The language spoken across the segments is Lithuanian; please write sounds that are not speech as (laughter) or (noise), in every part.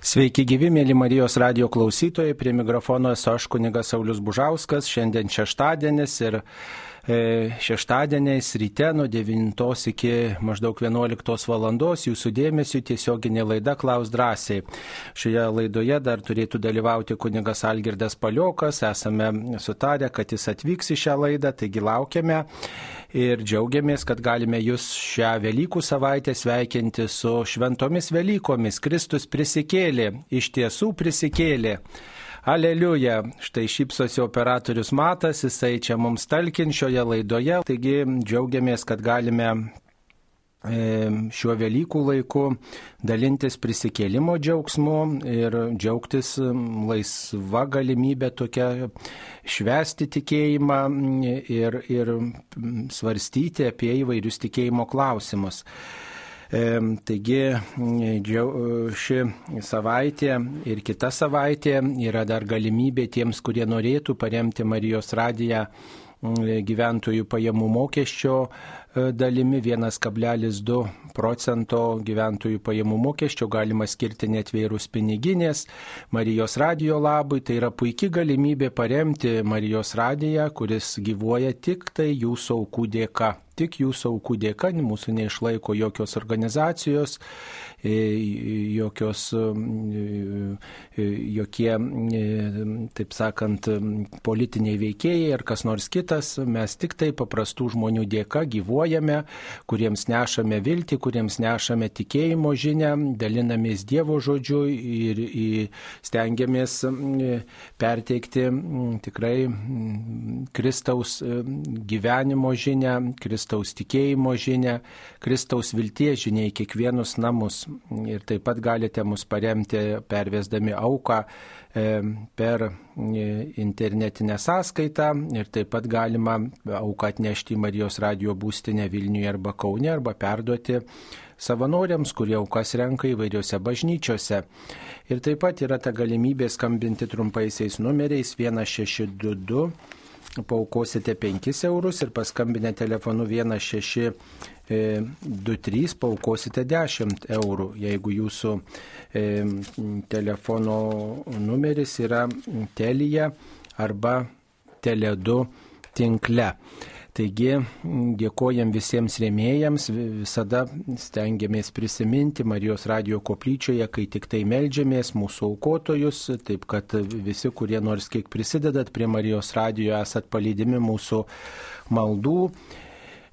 Sveiki gyvi, mėly Marijos radio klausytojai, prie mikrofono esu aš kunigas Saulis Bužauskas, šiandien šeštadienis ir šeštadieniais ryte nuo 9 iki maždaug 11 valandos jūsų dėmesio tiesioginė laida Klaus drąsiai. Šioje laidoje dar turėtų dalyvauti kunigas Algirdas Paliokas, esame sutarę, kad jis atvyks į šią laidą, taigi laukiame ir džiaugiamės, kad galime jūs šią Velykų savaitę sveikinti su šventomis Velykomis. Kristus prisikėlė, iš tiesų prisikėlė. Aleliuja, štai šypsosi operatorius Matas, jisai čia mums talkin šioje laidoje, taigi džiaugiamės, kad galime E, šiuo Velykų laiku dalintis prisikėlimo džiaugsmu ir džiaugtis laisva galimybė tokia švesti tikėjimą ir, ir svarstyti apie įvairius tikėjimo klausimus. Taigi ši savaitė ir kita savaitė yra dar galimybė tiems, kurie norėtų paremti Marijos radiją gyventojų pajamų mokesčio E, dalimi 1,2 procento gyventojų pajamų mokesčio galima skirti netvėrus piniginės Marijos radio labui. Tai yra puikia galimybė paremti Marijos radiją, kuris gyvuoja tik tai jūsų aukų dėka tik jūsų aukų dėka, mūsų neišlaiko jokios organizacijos, jokios, e, jokie, taip sakant, politiniai veikėjai ar kas nors kitas, mes tik tai paprastų žmonių dėka gyvuojame kuriems nešame viltį, kuriems nešame tikėjimo žinę, dalinamės Dievo žodžiu ir stengiamės perteikti tikrai Kristaus gyvenimo žinę, Kristaus tikėjimo žinę, Kristaus vilties žinę į kiekvienus namus. Ir taip pat galite mus paremti pervesdami auką E, per e, internetinę sąskaitą ir taip pat galima auką atnešti į Marijos radio būstinę Vilniuje arba Kaune arba perduoti savanoriams, kurie aukas renka įvairiose bažnyčiose. Ir taip pat yra ta galimybė skambinti trumpaisiais numeriais 1622 paukosite 5 eurus ir paskambinę telefonu 1623 e, paukosite 10 eurų. Jeigu jūsų e, telefono numeris yra Telija arba Tele2 tinkle. Taigi dėkojam visiems rėmėjams, visada stengiamės prisiminti Marijos radio koplyčioje, kai tik tai melžiamės mūsų aukotojus, taip kad visi, kurie nors kiek prisidedat prie Marijos radio, esat palydimi mūsų maldų.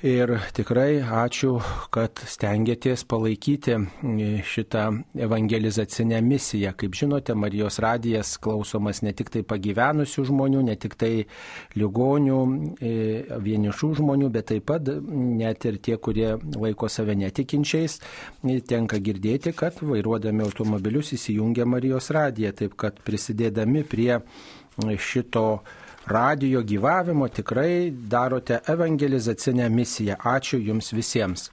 Ir tikrai ačiū, kad stengiatės palaikyti šitą evangelizacinę misiją. Kaip žinote, Marijos radijas klausomas ne tik tai pagyvenusių žmonių, ne tik tai ligonių, e, vienišų žmonių, bet taip pat net ir tie, kurie laiko save netikinčiais. Tenka girdėti, kad vairuodami automobilius įsijungia Marijos radiją, taip kad prisidėdami prie šito radijo gyvavimo tikrai darote evangelizacinę misiją. Ačiū Jums visiems.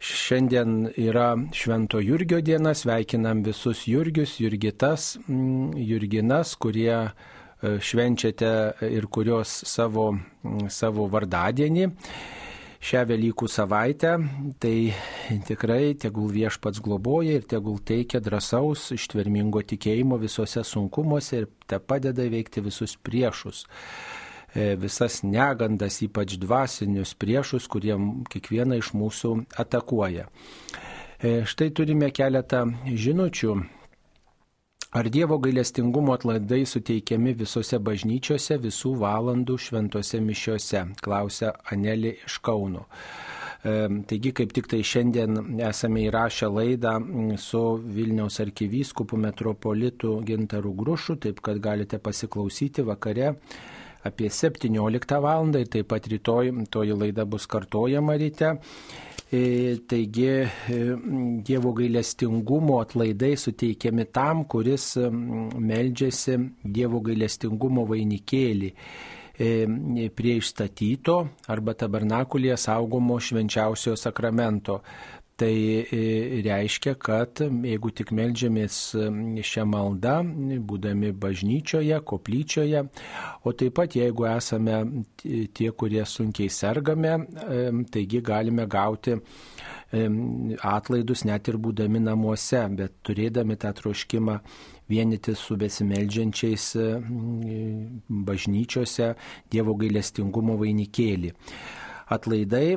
Šiandien yra Švento Jurgio diena, sveikinam visus Jurgius, Jurgitas, mm, Jurginas, kurie e, švenčiate ir kurios savo, mm, savo vardadienį šią Velykų savaitę, tai tikrai tegul viešpats globoja ir tegul teikia drąsaus, ištvermingo tikėjimo visose sunkumuose ir te padeda veikti visus priešus e, visas negandas, ypač dvasinius priešus, kurie kiekvieną iš mūsų atakuoja. E, štai turime keletą žinučių Ar Dievo gailestingumo atlaidai suteikiami visose bažnyčiose visų valandų šventose mišiose? Klausia Anelė iš Kauno. Taigi, kaip tik tai šiandien esame įrašę laidą su Vilniaus arkivyskupu metropolitu Gintaru Grušu, taip kad galite pasiklausyti vakare apie 17 val. ir taip pat rytoj toji laida bus kartojama ryte. E, taigi e, Dievo gailestingumo atlaidai suteikiami tam, kuris meldžiasi Dievo gailestingumo vainikėlį e, prie išstatyto arba tabernakulėje saugomo švenčiausio sakramento. Tai e, reiškia, kad jeigu tik melžiamės šią maldą, būdami bažnyčioje, koplyčioje, o taip pat jeigu esame tie, kurie sunkiai sergame, taigi galime gauti atlaidus net ir būdami namuose, bet turėdami tą troškimą vienyti su besimeldžiančiais bažnyčiose Dievo gailestingumo vainikėlį. Atlaidai,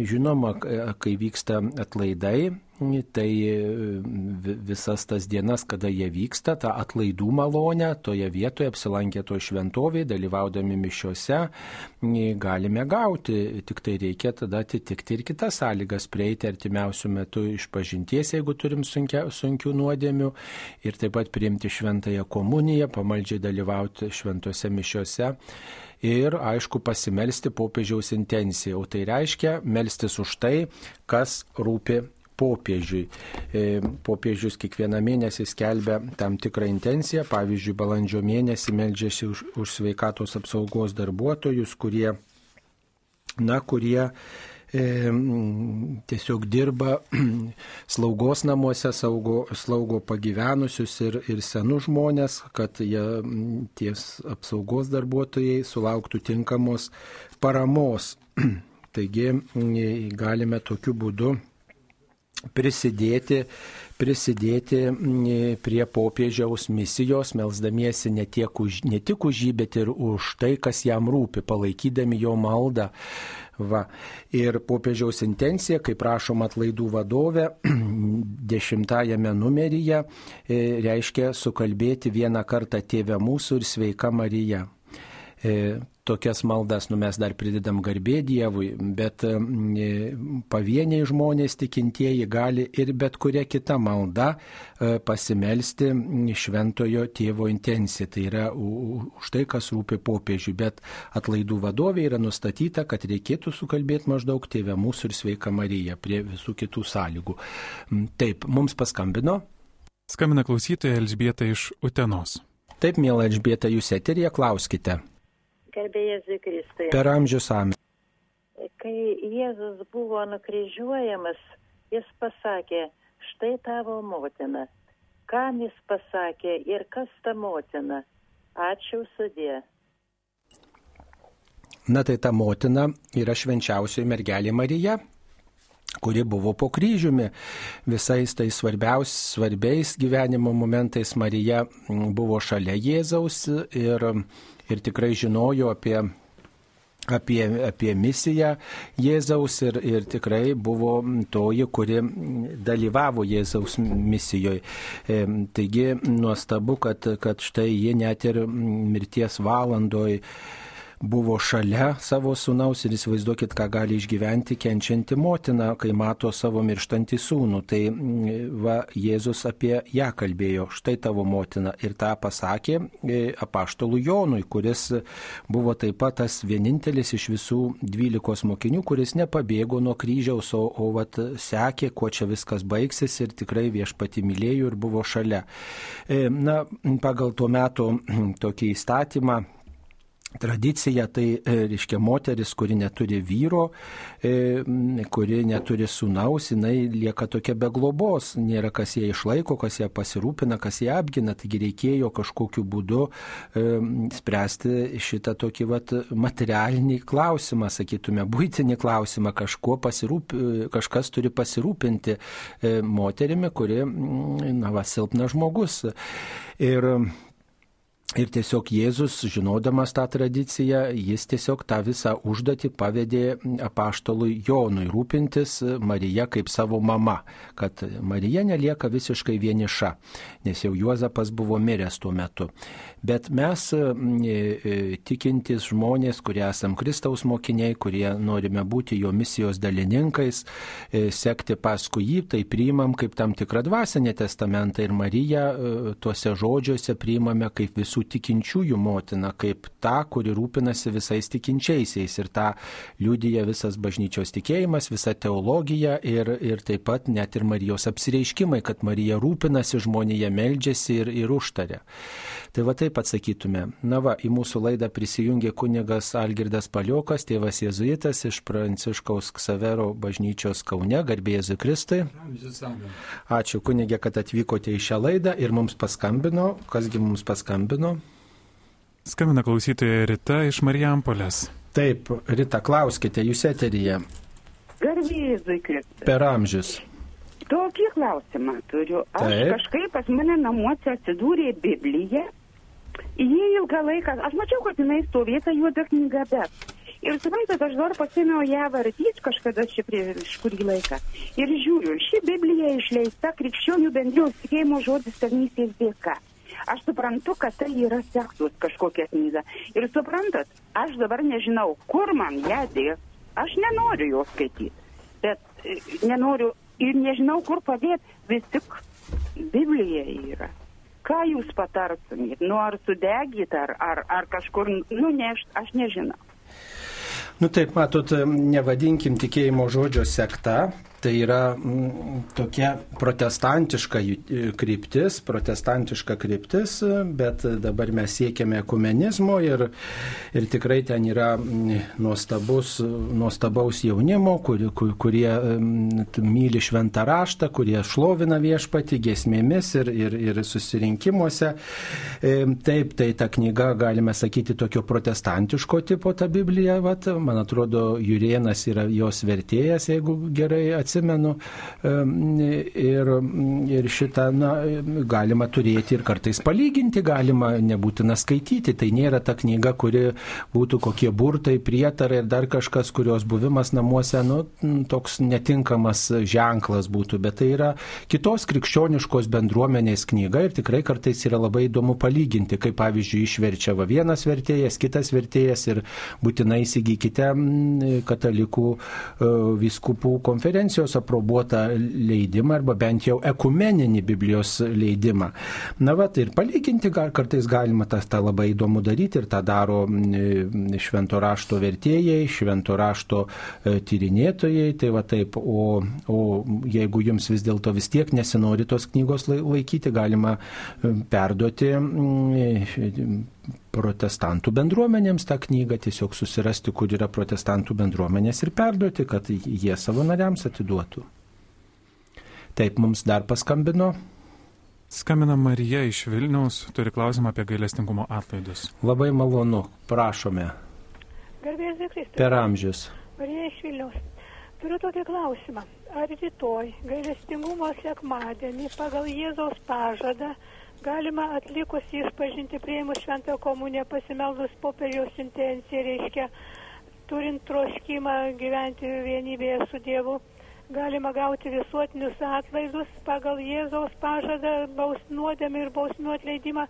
žinoma, kai vyksta atlaidai, tai visas tas dienas, kada jie vyksta, tą atlaidų malonę toje vietoje apsilankę to šventovėje, dalyvaudami mišiuose, galime gauti. Tik tai reikia tada atitikti ir kitas sąlygas, prieiti artimiausių metų iš pažinties, jeigu turim sunkia, sunkių nuodėmių, ir taip pat priimti šventąją komuniją, pamaldžiai dalyvauti šventose mišiuose ir, aišku, pasimelsti popiežiaus intenciją. O tai reiškia melstis už tai, kas rūpi popiežiui. E, popiežius kiekvieną mėnesį skelbia tam tikrą intenciją, pavyzdžiui, balandžio mėnesį meldžiasi už, už sveikatos apsaugos darbuotojus, kurie, na, kurie tiesiog dirba (clears throat) slaugos namuose, saugo, slaugo pagyvenusius ir, ir senus žmonės, kad jie, ties apsaugos darbuotojai sulauktų tinkamos paramos. (clears throat) Taigi galime tokiu būdu prisidėti, prisidėti prie popiežiaus misijos, melzdamiesi ne, už, ne tik už jį, bet ir už tai, kas jam rūpi, palaikydami jo maldą Va. Ir popiežiaus intencija, kaip prašom atlaidų vadovė, (clears throat) dešimtajame numeryje e, reiškia sukalbėti vieną kartą tėvę mūsų ir sveika Marija. E, tokias maldas, nu mes dar pridedam garbė Dievui, bet e, pavieniai žmonės tikintieji gali ir bet kuria kita malda e, pasimelsti šventojo tėvo intenciją. Tai yra už tai, kas rūpi popiežiui, bet atlaidų vadovė yra nustatyta, kad reikėtų sukalbėti maždaug tėvę mūsų ir sveika Marija prie visų kitų sąlygų. Taip, mums paskambino. Skambina klausytoja Elžbieta iš Utenos. Taip, mėla Elžbieta, jūs eterija, klauskite. Gerbėjas Zikristai. Per amžius amžius. Kai Jėzus buvo nukryžiuojamas, jis pasakė, štai tavo motina. Kam jis pasakė ir kas ta motina? Ačiū sudė. Na tai ta motina yra švenčiausioji mergelė Marija, kuri buvo po kryžiumi. Visais tais svarbiaus, svarbiais gyvenimo momentais Marija buvo šalia Jėzaus ir ir tikrai žinojo apie apie, apie misiją Jėzaus ir, ir tikrai buvo toji, kuri dalyvavo Jėzaus misijoje. E, taigi nuostabu, kad, kad štai ji net ir mirties valandoje buvo šalia savo sunaus ir įsivaizduokit, ką gali išgyventi kenčianti motina, kai mato savo mirštantį sūnų. Tai mm, va, Jėzus apie ją kalbėjo, štai tavo motina. Ir tą pasakė e, apaštalų Jonui, kuris buvo taip pat tas vienintelis iš visų dvylikos mokinių, kuris nepabėgo nuo kryžiaus, o, o vat, sekė, kuo čia viskas baigsis ir tikrai viešpati mylėjo ir buvo šalia. E, na, pagal tuo metu (clears throat) tokį įstatymą, tradicija, tai e, reiškia moteris, kuri neturi vyro, e, kuri neturi sunaus, jinai lieka tokia be globos, nėra kas ją išlaiko, kas ją pasirūpina, kas ją apgina, taigi reikėjo kažkokiu būdu e, spręsti šitą tokį vat, materialinį klausimą, sakytume, būtinį klausimą, kažkuo pasirūp, kažkas turi pasirūpinti moterimi, kuri, na, va, silpnas žmogus. Ir Ir tiesiog Jėzus, žinodamas tą tradiciją, jis tiesiog tą visą užduotį pavedė apaštalui Jonui rūpintis Marija kaip savo mama, kad Marija nelieka visiškai vieniša, nes jau Juozapas buvo miręs tuo metu. Bet mes e, e, tikintis žmonės, kurie esam Kristaus mokiniai, kurie norime būti jo misijos dalininkais, e, sekti paskui jį, tai priimam kaip tam tikrą dvasinę testamentą ir Mariją tuose žodžiuose priimame kaip visų tikinčiųjų motina, kaip ta, kuri rūpinasi visais tikinčiaisiais. Ir tą liūdija visas bažnyčios tikėjimas, visa teologija ir, ir taip pat net ir Marijos apsireiškimai, kad Marija rūpinasi žmonėje, meldžiasi ir, ir užtarė. Tai va taip atsakytume. Na va, į mūsų laidą prisijungė kunigas Algirdas Paliokas, tėvas Jėzuitas iš Pranciškaus Ksavero bažnyčios Kaune, garbėjai Kristai. Ačiū kunigė, kad atvykote į šią laidą ir mums paskambino. Kasgi mums paskambino? Skambina klausytoja Rita iš Marijampolės. Taip, Rita, klauskite, jūs eteryje. Garbėzui Kristui. Per amžius. Tokį klausimą turiu. Aš Taip. kažkaip pas mane namuose atsidūrė Biblija. Jie ilgą laiką, aš mačiau, kad jinai stovėta juoda knyga, bet. Ir suprantat, aš dar pasėmiau ją vardyti kažkada čia prieš kurį laiką. Ir žiūriu, ši Biblija išleista krikščionių bendrijos tikėjimo žodis tarnystės dėka. Aš suprantu, kad tai yra sektos kažkokia knyga. Ir suprantat, aš dabar nežinau, kur man ją dės. Aš nenoriu jos skaityti. Bet e, nenoriu ir nežinau, kur padėti. Vis tik Biblija yra. Ką jūs patartumėt? Nu, ar sudegyt, ar, ar, ar kažkur nunešt, aš nežinau. Nu taip, matot, nevadinkim tikėjimo žodžio sekta, tai yra mm, tokia protestantiška ju- kryptis, protestantiška kryptis, bet dabar mes siekiame ekumenizmo ir, ir tikrai ten yra mm, nuostabus, nuostabaus jaunimo, kur, kur, kurie mm, t- myli šventą raštą, kurie šlovina viešpati giesmėmis ir, ir, ir susirinkimuose. E, Taip, tai ta knyga, galime sakyti, tokio protestantiško tipo ta Biblija, vat, man atrodo, Jurienas yra jos vertėjas, jeigu gerai atsimenu. Ir, ir šitą na, galima turėti ir kartais palyginti, galima nebūtina skaityti. Tai nėra ta knyga, kuri būtų kokie burtai, prietarai ir dar kažkas, kurios buvimas namuose, nu, toks netinkamas ženklas būtų, bet tai yra kitos krikščioniškos bendruomenės knyga ir tikrai kartais yra labai įdomu palyginti, kaip pavyzdžiui išverčia va vienas vertėjas, kitas vertėjas ir būtinai įsigykite katalikų e, viskupų konferencijos aprobuotą leidimą arba bent jau ekumeninį Biblijos leidimą. Na va, tai ir palyginti gal, kartais galima tą, tą labai įdomu daryti ir tą daro mm, švento rašto vertėjai, švento rašto e, tyrinėtojai. Tai va taip, o, o jeigu jums vis dėlto vis tiek nesinori tos knygos lai- laikyti, galima e, perduoti protestantų bendruomenėms tą knygą, tiesiog susirasti, kur yra protestantų bendruomenės ir perduoti, kad jie savo nariams atiduotų. Taip, mums dar paskambino. Skambina Marija iš Vilniaus, turi klausimą apie gailestingumo atlaidus. Labai malonu, prašome, Garbėsiu Kristus. per amžius. Marija iš Vilniaus. Turiu tokį klausimą. Ar rytoj gailestingumo sekmadienį pagal Jėzaus pažadą galima atlikus išpažinti prieimus šventą komuniją pasimeldus popiežiaus intenciją, reiškia, turint troškimą gyventi vienybėje su Dievu, galima gauti visuotinius atlaidus pagal Jėzaus pažadą, baus nuodėmį ir bausmių atleidimą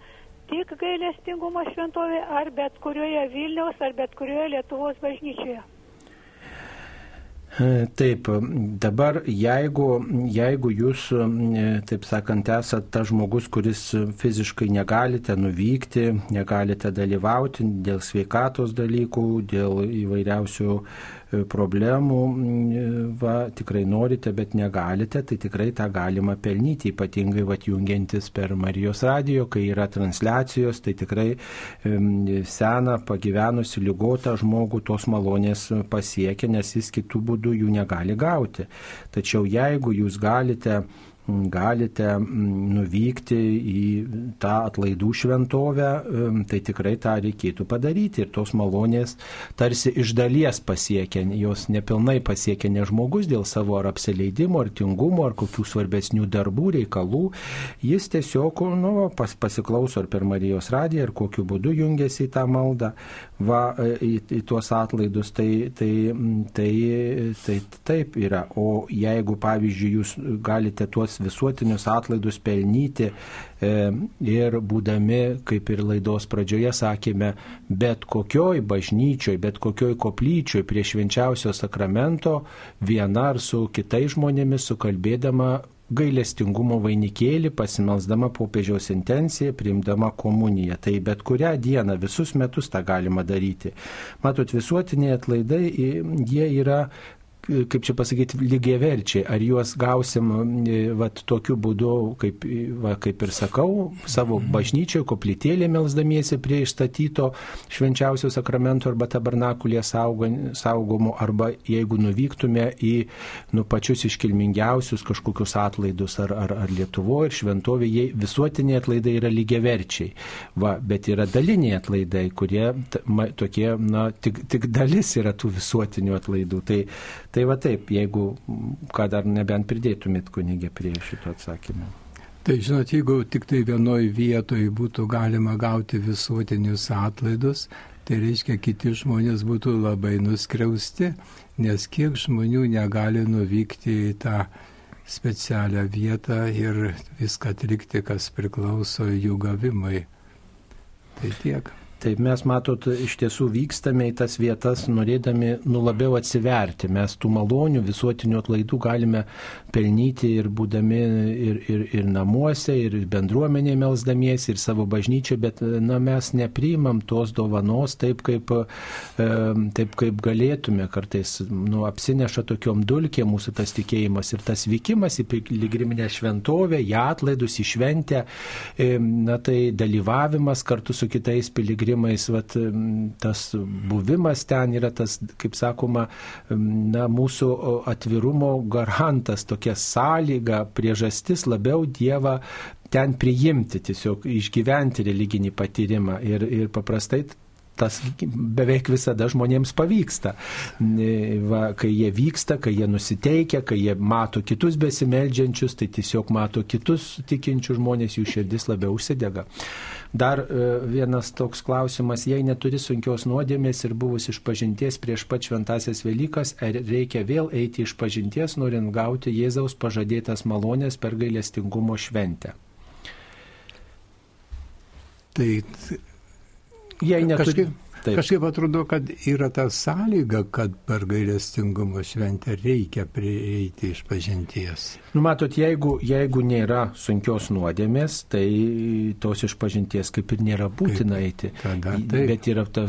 tik gailestingumo šventovė ar bet kurioje Vilniaus ar bet kurioje Lietuvos bažnyčioje. Taip, dabar jeigu, jeigu jūs, taip sakant, esate tas žmogus, kuris fiziškai negalite nuvykti, negalite dalyvauti dėl sveikatos dalykų, dėl įvairiausių problemų, e, va, tikrai norite, bet negalite, tai tikrai tą galima pelnyti, ypatingai va, jungiantis per Marijos radijo, kai yra transliacijos, tai tikrai seną, pagyvenusi, lygotą žmogų tos malonės pasiekia, nes jis kitų būdų jų negali gauti. Tačiau jeigu jūs galite galite nuvykti į tą atlaidų šventovę, em, tai tikrai tą reikėtų padaryti. Ir tos malonės tarsi iš dalies pasiekia, jos nepilnai pasiekia ne žmogus dėl savo ar apsileidimo, ar tingumo, ar kokių svarbesnių darbų, reikalų. Jis tiesiog nu, pas, pasiklauso ar per Marijos radiją, ar kokiu būdu jungiasi į tą maldą, va, e, į, į tuos atlaidus. Tai, tai, tai, tai taip yra. O jeigu, pavyzdžiui, jūs galite tuos visuotinius atlaidus pelnyti e, ir būdami, kaip ir laidos pradžioje sakėme, bet kokioj bažnyčioj, bet kokioj koplyčioj prie švenčiausio sakramento viena ar su kitais žmonėmis sukalbėdama gailestingumo vainikėlį, pasimelsdama popiežiaus intenciją, priimdama komuniją. Tai bet kurią dieną, visus metus tą galima daryti. Matot, visuotiniai atlaidai, jie yra kaip čia pasakyti, lygiai verčiai. Ar juos gausim e, vat, tokiu būdu, kaip, va, kaip ir sakau, savo bažnyčioje, koplytėlė melsdamiesi prie išstatyto švenčiausio sakramento arba tabernakulė saugomų, arba jeigu nuvyktume į nu, pačius iškilmingiausius kažkokius atlaidus ar, ar, ar Lietuvoje ir šventovė, jie visuotiniai atlaidai yra lygiai verčiai. Va, bet yra daliniai atlaidai, kurie ma, tokie, na, tik, tik dalis yra tų visuotinių atlaidų. Tai, Tai va taip, jeigu, ką dar nebent pridėtumėt kunigė prie šito atsakymo. Tai žinot, jeigu tik tai vienoje vietoje būtų galima gauti visuotinius atlaidus, tai reiškia, kiti žmonės būtų labai nuskriausti, nes kiek žmonių negali nuvykti į tą specialią vietą ir viską atlikti, kas priklauso jų gavimui. Tai tiek. Taip mes matot, iš tiesų vykstame į tas vietas, norėdami nu labiau atsiverti. Mes tų malonių visuotinių atlaidų galime pelnyti ir būdami ir, ir, ir namuose, ir bendruomenėje melzdamiesi, ir savo bažnyčiai, bet na, mes nepriimam tos dovanos taip, kaip, e, taip, kaip galėtume. Kartais nu, apsineša tokiom dulkėm mūsų tas tikėjimas ir tas vykimas į piligriminę šventovę, į atlaidus, į šventę, e, na tai dalyvavimas kartu su kitais piligrimais tyrimais, vat, tas buvimas ten yra tas, kaip sakoma, na, mūsų atvirumo garantas, tokia sąlyga, priežastis labiau Dievą ten priimti, tiesiog išgyventi religinį patyrimą. Ir, ir paprastai tas beveik visada žmonėms pavyksta. Va, kai jie vyksta, kai jie nusiteikia, kai jie mato kitus besimeldžiančius, tai tiesiog mato kitus tikinčius žmonės, jų širdis labiau užsidega. Dar e, vienas toks klausimas, jei neturi sunkios nuodėmės ir buvus iš pažinties prieš pat šventasias Velykas, ar reikia vėl eiti iš pažinties, norint gauti Jėzaus pažadėtas malonės per gailestingumo šventę? Tai jei neturi. Kažkaip, Taip. Kažkaip atrodo, kad yra ta sąlyga, kad per gailestingumo šventę reikia prieiti iš pažinties. Nu, matot, jeigu, jeigu nėra sunkios nuodėmės, tai tos išpažinties kaip ir nėra būtina kaip, eiti. Tada, taip. Bet yra ta,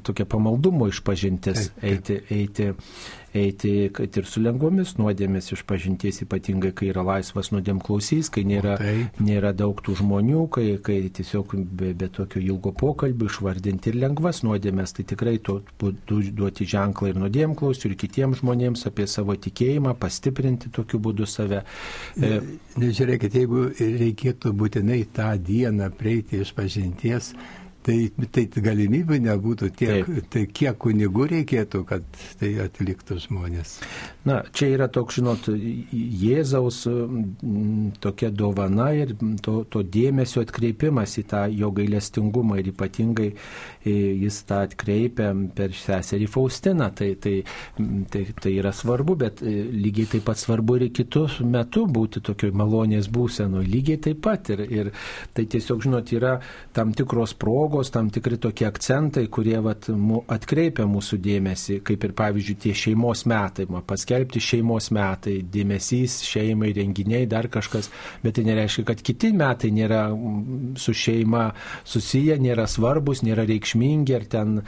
tokia pamaldumo išpažintis taip, taip. eiti. eiti eiti, kad ir su lengvomis nuodėmis iš pažinties, ypatingai kai yra laisvas nuodėm klausys, kai nėra, nėra daug tų žmonių, kai, kai tiesiog be, be tokio ilgo pokalbio išvardinti ir lengvas nuodėmės, tai tikrai to būdu duoti ženklą ir nuodėm klausiu, ir kitiems žmonėms apie savo tikėjimą, pastiprinti tokiu būdu save. E, Nežiūrėkit, jeigu reikėtų būtinai tą dieną prieiti iš pažinties, Tai, tai galimybių nebūtų tiek, Taip. tai kiek kunigų reikėtų, kad tai atliktų žmonės. Na, čia yra toks, žinot, Jėzaus tokia dovana ir to, to dėmesio atkreipimas į tą jo gailestingumą ir ypatingai jis tą atkreipia per seserį Faustiną. Tai, tai, tai, tai yra svarbu, bet lygiai taip pat svarbu ir kitų metų būti tokioj malonės būsenoje. Lygiai taip pat. Ir, ir tai tiesiog, žinot, yra tam tikros progos progos, tam tikri tokie akcentai, kurie vat, atkreipia mūsų dėmesį, kaip ir pavyzdžiui tie šeimos metai, ma, paskelbti šeimos metai, dėmesys šeimai, renginiai, dar kažkas, bet tai nereiškia, kad kiti metai nėra su šeima susiję, nėra svarbus, nėra reikšmingi ar ten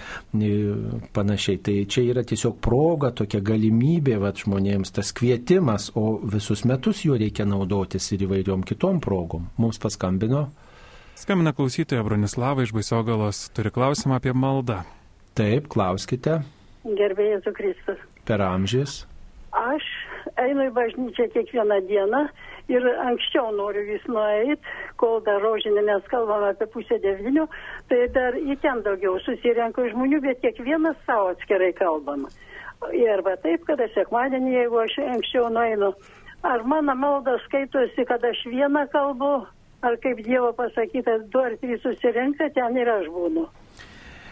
panašiai. Tai čia yra tiesiog proga, tokia galimybė vat, žmonėms, tas kvietimas, o visus metus juo reikia naudotis ir įvairiom kitom progom. Mums paskambino Skambina klausytoja Bronislava iš Baisiogalos, turi klausimą apie maldą. Taip, klauskite. Gerbėjai Jėzus Kristus. Per amžius. Aš einu į bažnyčią kiekvieną dieną ir anksčiau noriu vis nueiti, kol dar rožinė mes kalbame apie pusę devynių, tai dar į ten daugiau susirenka žmonių, bet kiekvienas savo atskirai kalbama. Ir va taip, kada sekmadienį, jeigu aš anksčiau nueinu, ar mano malda skaitosi, kad aš vieną kalbu, ar kaip Dievo pasakyta, du ar trys susirenka, ten ir aš būnu.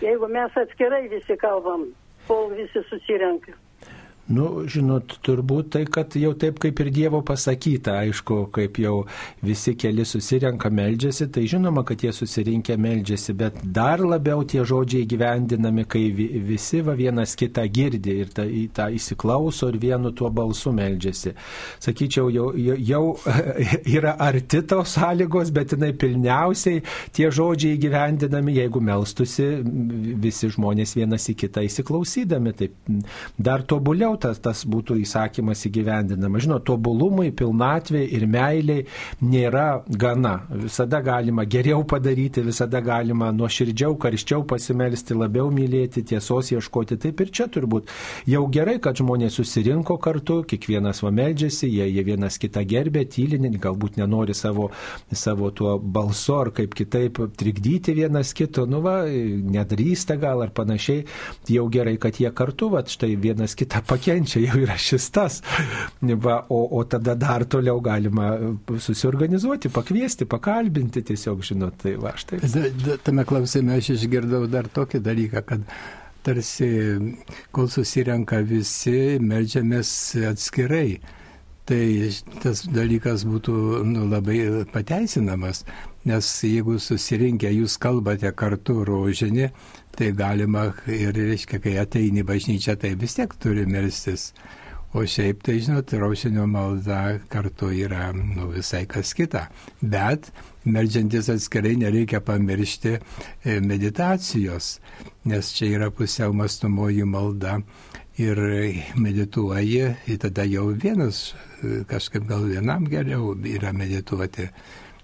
Jeigu mes atskirai visi kalbam, kol visi susirenka. Nu, žinot, turbūt tai, kad jau taip kaip ir Dievo pasakyta, aišku, kaip jau visi keli susirenka meldžiasi, tai žinoma, kad jie susirinkę meldžiasi, bet dar labiau tie žodžiai gyvendinami, kai visi va vienas kitą girdi ir tą, tą įsiklauso ir vienu tuo balsu meldžiasi. Sakyčiau, jau, jau (laughs) yra arti tos sąlygos, bet jinai pilniausiai tie žodžiai gyvendinami, jeigu melstusi visi žmonės vienas į kitą įsiklausydami, tai dar tobuliau toliau tas, tas būtų įsakymas įgyvendinama. Žinot, tobulumui, pilnatvė ir meiliai nėra gana. Visada galima geriau padaryti, visada galima nuoširdžiau, karščiau pasimelsti, labiau mylėti, tiesos ieškoti. Taip ir čia turbūt jau gerai, kad žmonės susirinko kartu, kiekvienas va meldžiasi, jie, jie vienas kitą gerbė, tylinį, galbūt nenori savo, savo tuo balsu ar kaip kitaip trikdyti vienas kito, nu va, nedrįsta gal ar panašiai. Jau gerai, kad jie kartu, va, štai vienas kitą pakeičia nekenčia, jau yra šis tas. Va, o, o tada dar toliau galima susiorganizuoti, pakviesti, pakalbinti, tiesiog, žinot, tai va, štai. Tame klausime aš išgirdau dar tokį dalyką, kad tarsi, kol susirenka visi, melžiamės atskirai. Tai tas dalykas būtų nu, labai pateisinamas, nes jeigu susirinkę jūs kalbate kartu rožinį, tai galima ir, reiškia, kai ateini bažnyčią, tai vis tiek turi melstis. O šiaip, tai žinot, raušinio malda kartu yra nu, visai kas kita. Bet melžiantis atskirai nereikia pamiršti e, meditacijos, nes čia yra pusiau mastumoji malda ir medituoji, ir tada jau vienas, e, kažkaip gal vienam geriau yra medituoti.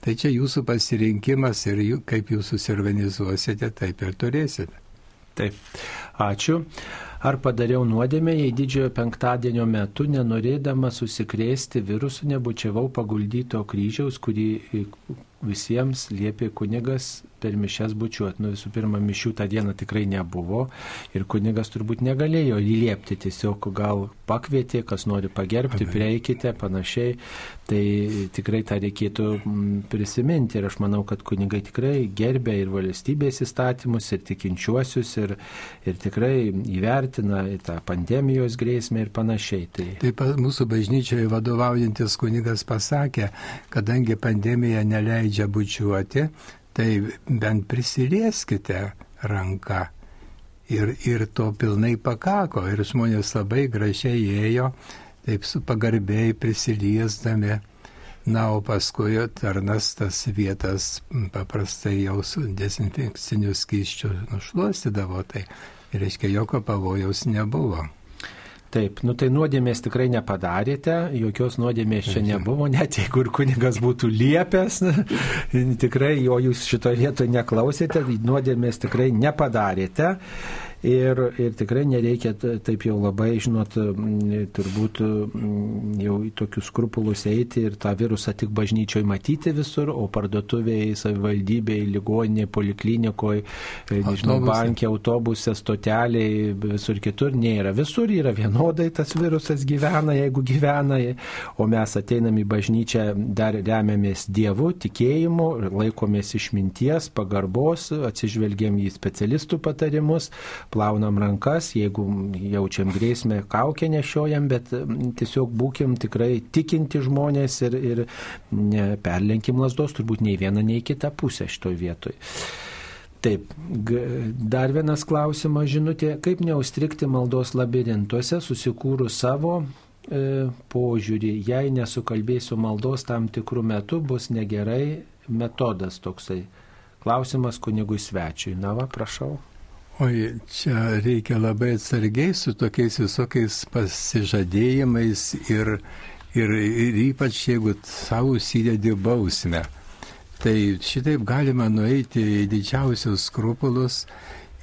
Tai čia jūsų pasirinkimas ir jų, kaip jūs susiorganizuosite, taip ir turėsite. Taip, ačiū. Ar padariau nuodėmę, jei didžiojo penktadienio metu, nenorėdama susikrėsti virusų, nebučiavau paguldyto kryžiaus, kurį visiems liepė kunigas per mišes bučiuoti. Nu, visų pirma, mišių tą dieną tikrai nebuvo ir kunigas turbūt negalėjo įliepti, tiesiog gal pakvietė, kas nori pagerbti, prieikite, panašiai. Tai tikrai tą reikėtų mm, prisiminti ir aš manau, kad kunigai tikrai gerbė ir valstybės įstatymus, ir tikinčiuosius, ir, ir tikrai įvertina tą pandemijos grėsmę ir panašiai. Tai... Taip pat mūsų bažnyčioje vadovaujantis kunigas pasakė, kadangi pandemija neleidžia bučiuoti, tai bent prisilieskite ranką. Ir, ir to pilnai pakako. Ir žmonės labai gražiai ėjo, taip su pagarbiai prisiliesdami. Na, o paskui tarnas tas vietas paprastai jau su dezinfekciniu skyščiu nušluostydavo, tai reiškia, jokio pavojaus nebuvo. Taip, nu tai nuodėmės tikrai nepadarėte, jokios nuodėmės čia nebuvo, net jeigu ir kunigas būtų liepęs, (laughs) tikrai jo jūs šitoje vietoje neklausėte, nuodėmės tikrai nepadarėte. Ir, ir tikrai nereikia taip jau labai, žinot, turbūt jau į tokius skrupulus eiti ir tą virusą tik bažnyčioje matyti visur, o parduotuvėje, savivaldybėje, ligoninėje, poliklinikoje, nežinau, bankė, autobuse, stotelėje, visur kitur nėra. Visur yra vienodai tas virusas gyvena, jeigu gyvena, o mes ateinam į bažnyčią, dar remiamės Dievu, tikėjimu, laikomės išminties, pagarbos, atsižvelgiam į specialistų patarimus plaunam rankas, jeigu jaučiam grėsmę, kaukę nešiojam, bet tiesiog būkim tikrai tikinti žmonės ir, ir perlenkim lasdos turbūt nei vieną, nei kitą pusę šitoj vietoj. Taip, dar vienas klausimas, žinutė, kaip neustrikti maldos labirintuose, susikūrus savo e, požiūrį, jei nesukalbėsiu maldos tam tikrų metų, bus negerai metodas toksai. Klausimas kunigui svečiui. Na va, prašau. Oi, čia reikia labai atsargiai su tokiais visokiais pasižadėjimais ir, ir, ir ypač jeigu savo įsidedi bausmę. Tai šitaip galima nueiti į didžiausius skrupulus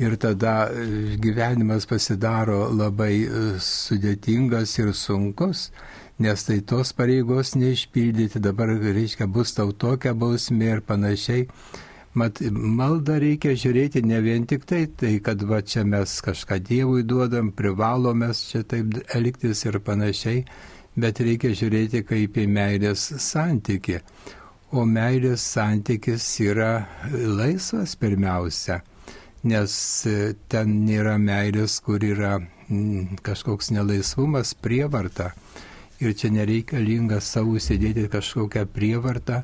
ir tada e, gyvenimas pasidaro labai e, sudėtingas ir sunkus, nes tai tos pareigos neišpildyti, dabar reiškia bus tau tokia bausmė ir panašiai. Mat, maldą reikia žiūrėti ne vien tik tai, tai kad va čia mes kažką Dievui duodam, privalomės čia taip elgtis ir panašiai, bet reikia žiūrėti kaip į meilės santyki. O meilės santykis yra laisvas pirmiausia, nes ten nėra meilės, kur yra mm, kažkoks nelaisvumas, prievarta. Ir čia nereikalinga savo sėdėti kažkokią prievartą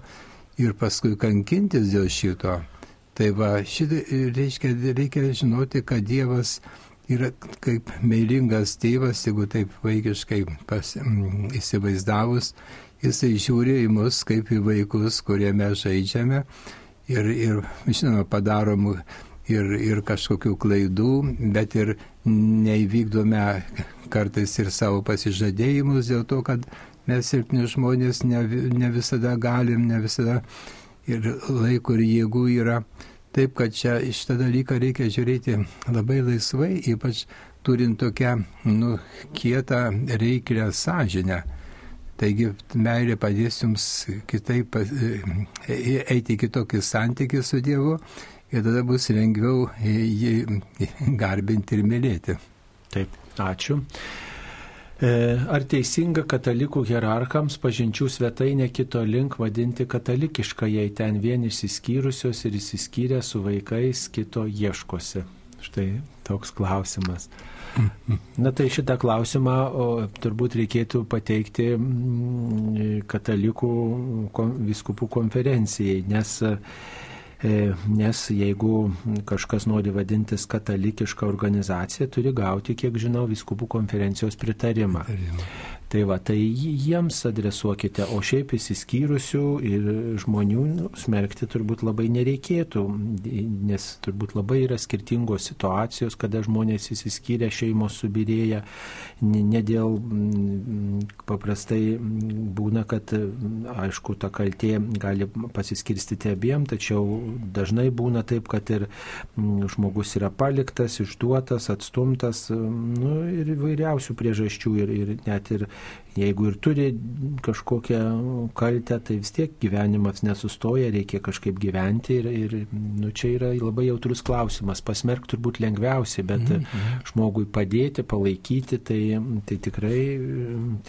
ir paskui kankintis dėl šito. Tai va, šitą reiškia, reikia žinoti, kad Dievas yra kaip meilingas tėvas, jeigu taip vaikiškai pas, m, įsivaizdavus, jisai žiūri į mus kaip į vaikus, kurie mes žaidžiame ir, ir žinoma, padarom ir, ir kažkokių klaidų, bet ir neįvykdome kartais ir savo pasižadėjimus dėl to, kad mes silpni žmonės ne, ne visada galim, ne visada ir laiko ir jėgų yra. Taip, kad čia šitą dalyką reikia žiūrėti labai laisvai, ypač turint tokią, nu, kietą reiklę sąžinę. Taigi meilė padės jums kitaip e, e, eiti kitokį santykį su Dievu ir tada bus lengviau jį garbinti ir mylėti. Taip, ačiū. E, ar teisinga katalikų hierarchams pažinčių svetainė kito link vadinti katalikišką, jei ten vien išsiskyrusios ir išsiskyrę su vaikais kito ieškosi? Štai toks klausimas. Na tai šitą klausimą o, turbūt reikėtų pateikti mm, katalikų viskupų konferencijai, nes nes jeigu kažkas nori vadintis katalikiška organizacija, turi gauti, kiek žinau, viskupų konferencijos pritarimą. pritarimą. Tai va, tai jiems adresuokite, o šiaip įsiskyrusių ir žmonių nu, smerkti turbūt labai nereikėtų, nes turbūt labai yra skirtingos situacijos, kada žmonės įsiskyrę, šeimos subirėja, ne dėl paprastai būna, kad aišku, ta kaltė gali pasiskirstyti abiem, tačiau dažnai būna taip, kad ir žmogus yra paliktas, išduotas, atstumtas, nu, ir įvairiausių priežasčių ir, ir net ir jeigu ir turi kažkokią kaltę, tai vis tiek gyvenimas nesustoja, reikia kažkaip gyventi ir, ir nu, čia yra labai jautrus klausimas. Pasmerkti turbūt lengviausiai, bet mm -hmm. žmogui padėti, palaikyti, tai, tai tikrai,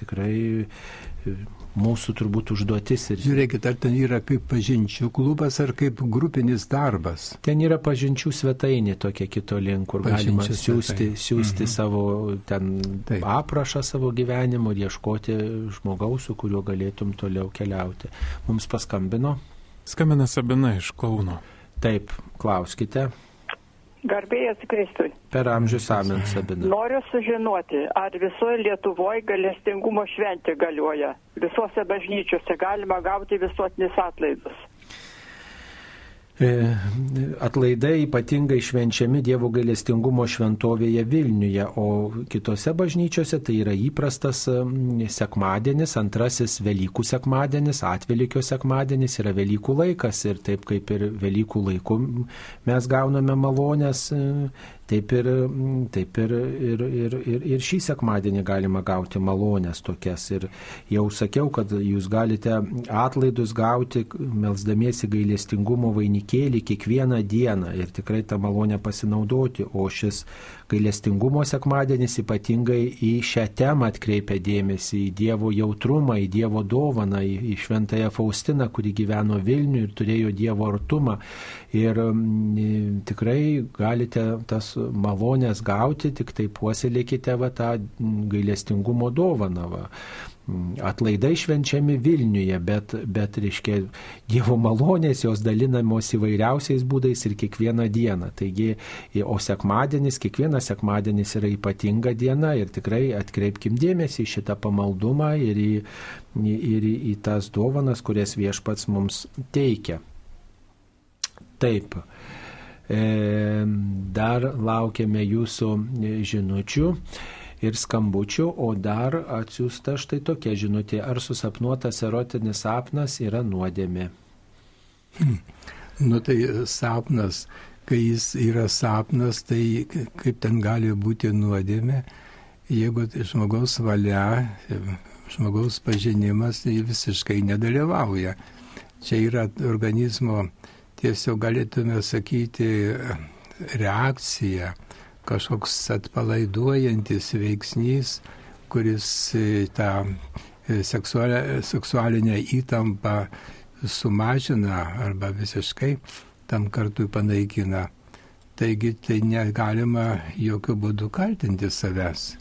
tikrai mūsų turbūt užduotis. Ir... Žiūrėkit, ar ten yra kaip pažinčių klubas ar kaip grupinis darbas? Ten yra pažinčių svetainė tokia kito link, kur pažinčių galima siūsti, siūsti mhm. savo ten Taip. aprašą savo gyvenimo ir ieškoti žmogaus, su kuriuo galėtum toliau keliauti. Mums paskambino. Skambina Sabina iš Kauno. Taip, klauskite. Garbėjas Kristui. Per amžius amen, Sabina. Noriu sužinoti, ar visoje Lietuvoje galestingumo šventė galioja. Visose bažnyčiose galima gauti visuotinis atlaidus. E, atlaidai ypatingai švenčiami Dievo gailestingumo šventovėje Vilniuje, o kitose bažnyčiose tai yra įprastas sekmadienis, antrasis Velykų sekmadienis, atvelikio sekmadienis yra Velykų laikas ir taip kaip ir Velykų laiku mes gauname malonės Taip ir, taip ir, ir, ir, ir, ir šį sekmadienį galima gauti malonės tokias. Ir jau sakiau, kad jūs galite atlaidus gauti, melzdamiesi gailestingumo vainikėlį kiekvieną dieną ir tikrai tą malonę pasinaudoti. O šis gailestingumo sekmadienis ypatingai į šią temą atkreipia dėmesį, į Dievo jautrumą, į Dievo dovaną, į, į Šventąją Faustiną, kuri gyveno Vilniuje ir turėjo Dievo artumą. Ir m, tikrai galite tas malonės gauti, tik tai puoselėkite va, tą gailestingumo dovaną. Va atlaidai švenčiami Vilniuje, bet, bet reiškia, Dievo malonės jos dalinamos įvairiausiais būdais ir kiekvieną dieną. Taigi, o sekmadienis, kiekvienas sekmadienis yra ypatinga diena ir tikrai atkreipkim dėmesį į šitą pamaldumą ir į, ir į, į tas dovanas, kurias viešpats mums teikia. Taip. E, dar laukiame jūsų žinučių ir skambučių, o dar atsiųsta štai tokia žinutė, ar susapnuotas erotinis sapnas yra nuodėmė. Hmm. Nu tai sapnas, kai jis yra sapnas, tai kaip ten gali būti nuodėmė, jeigu tai žmogaus valia, žmogaus pažinimas tai visiškai nedalyvauja. Čia yra organizmo, tiesiog galėtume sakyti, reakcija kažkoks atpalaiduojantis veiksnys, kuris e, tą e, seksualinę, įtampą sumažina arba visiškai tam kartui panaikina. Taigi tai negalima jokių būdų kaltinti savęs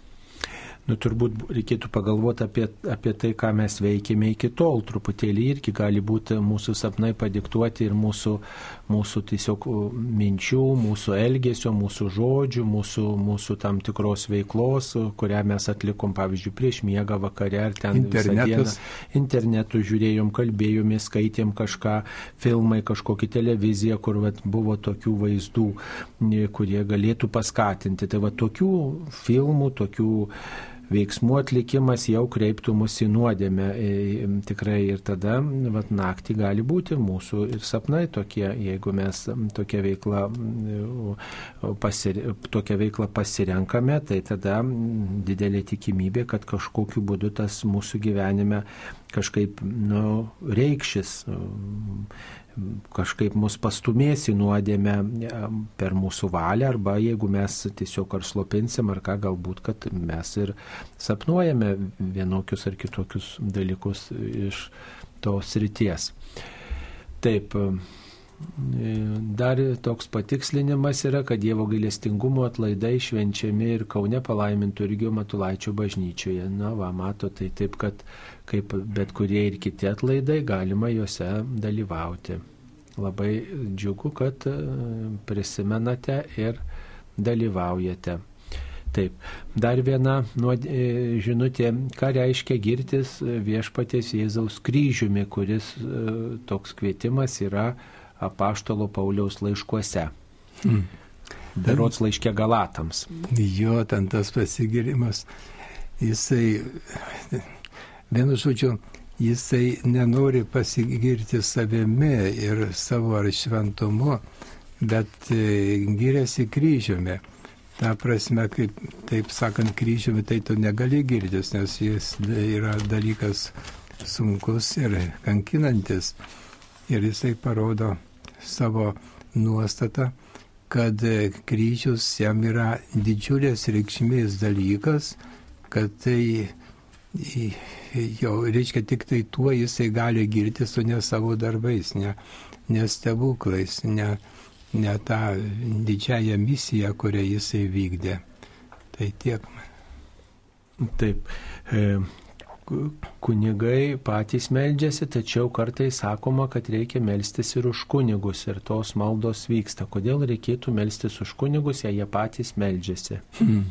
nu, turbūt reikėtų pagalvoti apie, apie tai, ką mes veikėme iki tol. Truputėlį irgi gali būti mūsų sapnai padiktuoti ir mūsų, mūsų tiesiog minčių, mūsų elgesio, mūsų žodžių, mūsų, mūsų tam tikros veiklos, kurią mes atlikom, pavyzdžiui, prieš miegą vakare ar ten internetas. Internetu žiūrėjom, kalbėjomės, skaitėm kažką, filmai, kažkokį televiziją, kur vat, buvo tokių vaizdų, kurie galėtų paskatinti. Tai va tokių filmų, tokių veiksmų atlikimas jau kreiptų mus į nuodėmę. E, tikrai ir tada vat, naktį gali būti mūsų ir sapnai tokie, jeigu mes tokią veiklą, pasir, tokią veiklą pasirenkame, tai tada didelė tikimybė, kad kažkokiu būdu tas mūsų gyvenime kažkaip nu, reikšis kažkaip mus pastumės į nuodėmę per mūsų valią, arba jeigu mes tiesiog ar slopinsim, ar ką galbūt, kad mes ir sapnuojame vienokius ar kitokius dalykus iš tos ryties. Taip, Dar toks patikslinimas yra, kad Dievo gailestingumo atlaidai švenčiami ir Kaune palaimintų irgi Matulaičio bažnyčioje. Na, va, mato, tai taip, kad kaip bet kurie ir kiti atlaidai galima juose dalyvauti. Labai džiugu, kad e, prisimenate ir dalyvaujate. Taip, dar viena e, žinutė, ką reiškia girtis viešpatės Jėzaus kryžiumi, kuris e, toks kvietimas yra apaštalo Pauliaus laiškuose. Hmm. Berots laiškė Galatams. Jo, ten tas pasigirimas, jisai, vienu žodžiu, jisai nenori pasigirti savimi ir savo ar šventumu, bet e, giriasi kryžiumi. Ta prasme, kaip taip sakant, kryžiumi, tai tu negali girtis, nes jis yra dalykas sunkus ir kankinantis. Ir jisai parodo savo nuostatą, kad kryžius jam yra didžiulės reikšmės dalykas, kad tai jo, reiškia tik tai tuo jisai gali girtis, o ne savo darbais, ne, ne stebuklais, ne, ne tą didžiąją misiją, kurią jisai vykdė. Tai tiek. Taip. E, kunigai patys meldžiasi, tačiau kartais sakoma, kad reikia melstis ir už kunigus ir tos maldos vyksta. Kodėl reikėtų melstis už kunigus, jei jie patys meldžiasi? Hmm.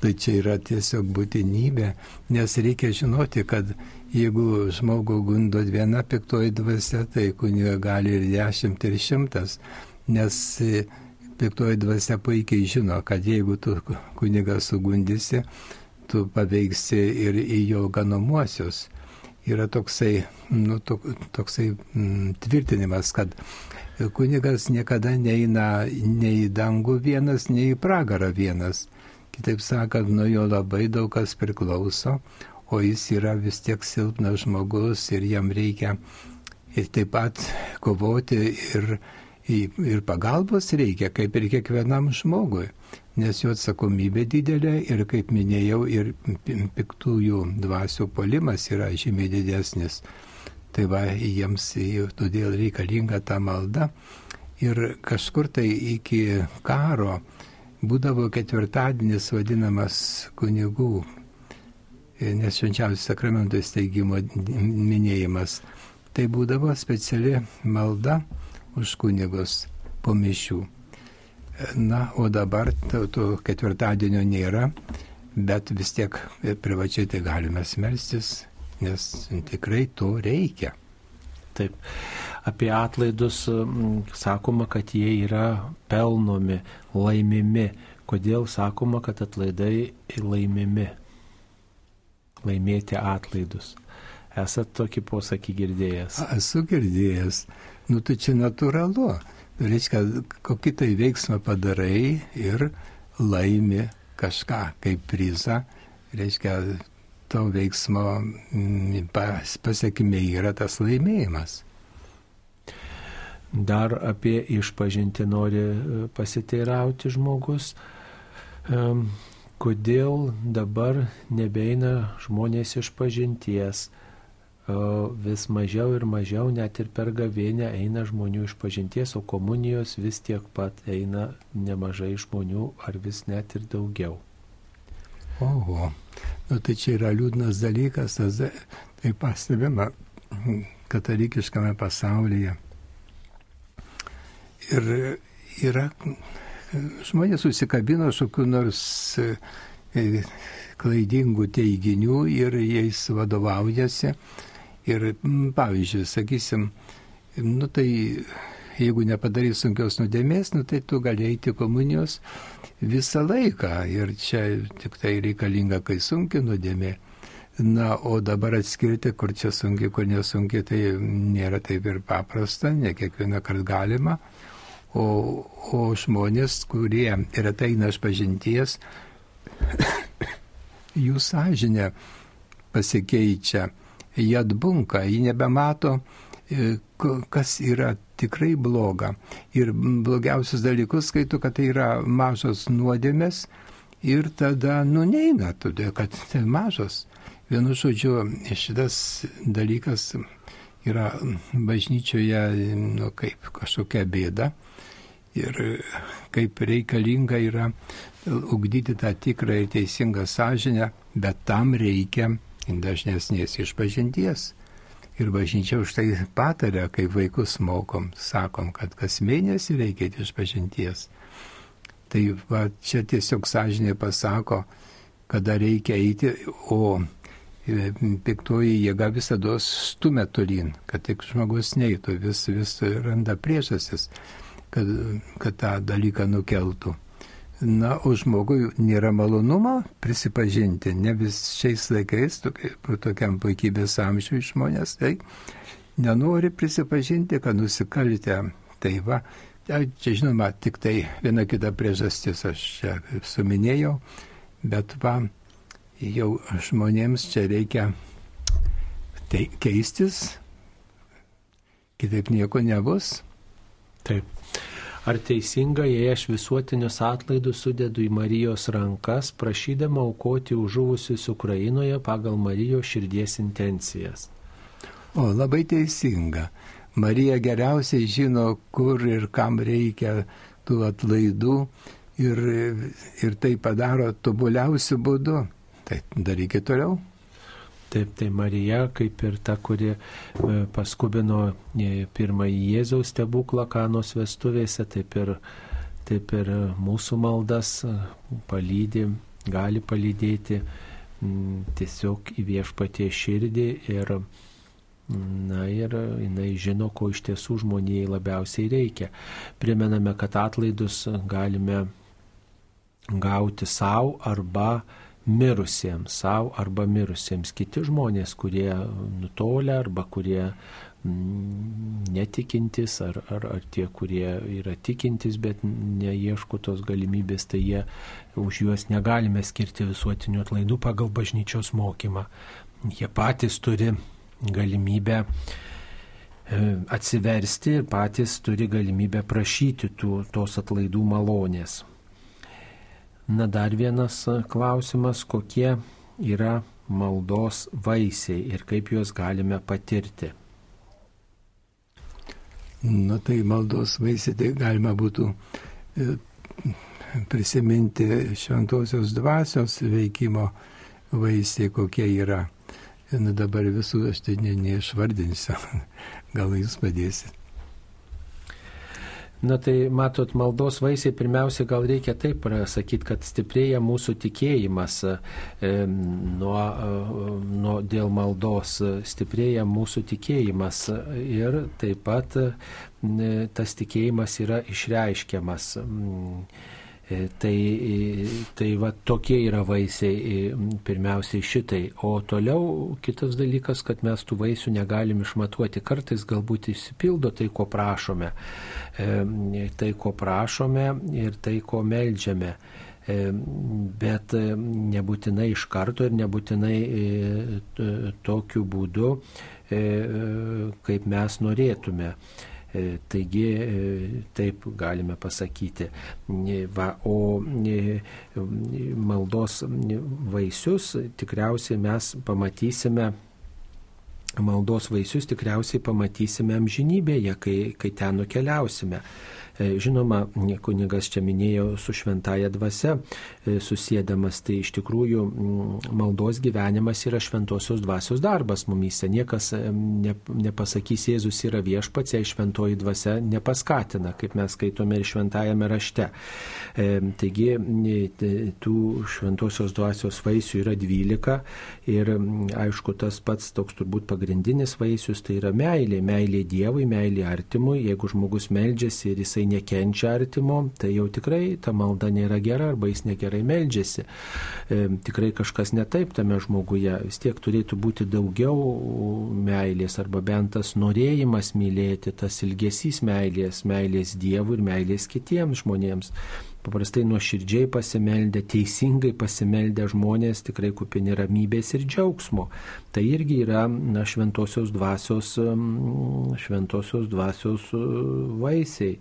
Tai čia yra tiesiog būtinybė, nes reikia žinoti, kad jeigu žmogų gundo viena piktoji dvasia, tai kuniga gali ir dešimt, ir šimtas, nes piktoji dvasia puikiai žino, kad jeigu tu kuniga sugundysi, tu paveiksi ir į jo ganomuosius. Yra toksai, nu, toksai mm, tvirtinimas, kad kunigas niekada neina nei į dangų vienas, nei į pragarą vienas. Kitaip sakant, nuo jo labai daug kas priklauso, o jis yra vis tiek silpnas žmogus ir jam reikia ir taip pat kovoti ir, ir pagalbos reikia, kaip ir kiekvienam žmogui nes jo atsakomybė didelė ir, kaip minėjau, ir piktųjų dvasių polimas yra žymiai didesnis. Tai va, jiems todėl reikalinga ta malda. Ir kažkur tai iki karo būdavo ketvirtadienis vadinamas kunigų, nes švenčiausias sakramento įsteigimo minėjimas. Tai būdavo speciali malda už kunigus po mišių. Na, o dabar to, to ketvirtadienio nėra, bet vis tiek privačiai tai galime smelstis, nes tikrai to reikia. Taip. Apie atlaidus sakoma, kad jie yra pelnomi, laimimi. Kodėl sakoma, kad atlaidai laimimi? Laimėti atlaidus. Esat tokį posakį girdėjęs? Esu girdėjęs. Nu, tai čia natūralu reiškia, kokį tai veiksmą padarai ir laimi kažką kaip prizą, reiškia, to veiksmo mm, pasiekime yra tas laimėjimas. Dar apie išpažinti nori e, pasiteirauti žmogus. Kodėl dabar nebeina žmonės iš pažinties? vis mažiau ir mažiau, net ir per gavėnę eina žmonių iš pažinties, o komunijos vis tiek pat eina nemažai žmonių, ar vis net ir daugiau. Oho, nu tai čia yra liūdnas dalykas, tas, tai pastebima katalikiškame pasaulyje. Ir yra žmonės susikabino šokių nors e, klaidingų teiginių ir jais vadovaujasi Ir pavyzdžiui, sakysim, nu tai jeigu nepadarys sunkios nuodėmės, nu tai tu gali eiti komunijos visą laiką. Ir čia tik tai reikalinga, kai sunki nuodėmė. Na, o dabar atskirti, kur čia sunki, kur nesunki, tai nėra taip ir paprasta, ne kiekvieną kartą galima. O, o žmonės, kurie ir ateina iš pažinties, (coughs) jų sąžinė pasikeičia jie atbunka, jie nebemato e, kas yra tikrai bloga. Ir blogiausius dalykus skaito, kad tai yra mažos nuodėmės ir tada, nu, neina, todėl kad tai mažos. Vienu žodžiu, šitas dalykas yra bažnyčioje, nu, kaip kažkokia bėda. Ir kaip reikalinga yra ugdyti tą tikrą ir teisingą sąžinę, bet tam reikia dažnesnės išpažinties. Ir bažnyčia už tai patarė, kaip vaikus mokom, sakom, kad kas mėnesį reikia išpažinties. Tai va, čia tiesiog sąžinė pasako, kada reikia eiti, o e, piktoji jėga visada stumia tolyn, kad tik žmogus neįtų, vis, vis randa priežastis, kad, kad tą dalyką nukeltų. Na, o žmogui nėra malonumo prisipažinti, ne vis šiais laikais, tokiam puikybės amžiui žmonės, tai nenori prisipažinti, kad nusikaltę. Tai va, čia žinoma, tik tai viena kita priežastis aš čia suminėjau, bet va, jau žmonėms čia reikia tai keistis, kitaip nieko nebus. Taip. Ar teisinga, jei aš visuotinius atlaidus sudedu į Marijos rankas, prašydama aukoti už žuvusius Ukrainoje pagal Marijos širdies intencijas? O, labai teisinga. Marija geriausiai žino, kur ir kam reikia tų atlaidų ir, ir tai padaro tobuliausiu būdu. Tai darykit toliau. Taip, tai Marija, kaip ir ta, kuri e, paskubino e, pirmąjį Jėzaus stebuklą kanos vestuvėse, taip ir, taip ir mūsų maldas e, palydė, gali palydėti tiesiog į viešpatie širdį ir, na, ir jinai žino, ko iš tiesų žmonijai labiausiai reikia. Primename, kad atlaidus galime gauti savo arba mirusiems, savo arba mirusiems. Kiti žmonės, kurie nutolę arba kurie mm, netikintis, ar, ar, ar tie, kurie yra tikintis, bet neieško tos galimybės, tai jie už juos negalime skirti visuotinių atlaidų pagal bažnyčios mokymą. Jie patys turi galimybę e, atsiversti ir patys turi galimybę prašyti tų, tos atlaidų malonės. Na dar vienas klausimas, kokie yra maldos vaisiai ir kaip juos galime patirti. Na tai maldos vaisiai tai galima būtų e, prisiminti šventosios dvasios veikimo vaisiai, kokie yra. Na dabar visų aš tai neišvardinsiu, (laughs) gal jūs padėsit. Na tai matot, maldos vaisiai pirmiausia gal reikia taip sakyti, kad stiprėja mūsų tikėjimas e, nuo, e, nuo, dėl maldos, stiprėja mūsų tikėjimas ir taip pat e, tas tikėjimas yra išreiškiamas. E, tai, e, tai va tokie yra vaisiai e, pirmiausiai šitai. O toliau kitas dalykas, kad mes tų vaisių negalim išmatuoti. Kartais galbūt išsipildo tai, ko prašome. Tai, ko prašome ir tai, ko melžiame bet nebūtinai iš karto ir nebūtinai tokiu būdu, kaip mes norėtume. E, taigi e, taip galime pasakyti. E, va, o maldos vaisius tikriausiai mes pamatysime maldos vaisius tikriausiai pamatysime amžinybėje, kai, kai ten nukeliausime. Žinoma, kunigas čia minėjo su šventaja dvasia susėdamas, tai iš tikrųjų maldos gyvenimas yra šventosios dvasios darbas mumyse. Niekas e, ne, nepasakys, Jėzus yra viešpats, jei šventoji dvasia nepaskatina, kaip mes skaitome ir šventajame rašte. Taigi, tų šventosios dvasios vaisių yra 12 ir aišku, tas pats toks turbūt pagrindinis vaisius tai yra meilė. Meilė Dievui, meilė artimui. Jeigu žmogus meldžiasi ir jisai nekenčia artimo, tai jau tikrai ta malda nėra gera arba jis negerai meldžiasi. E, tikrai kažkas netaip tame žmoguje. Vis tiek turėtų būti daugiau meilės arba bent tas norėjimas mylėti, tas ilgesys meilės, meilės Dievui ir meilės kitiems žmonėms. Paprastai nuoširdžiai pasimeldę, teisingai pasimeldę žmonės tikrai kupini ramybės ir džiaugsmo. Tai irgi yra na, šventosios dvasios, šventosios dvasios e, vaisiai.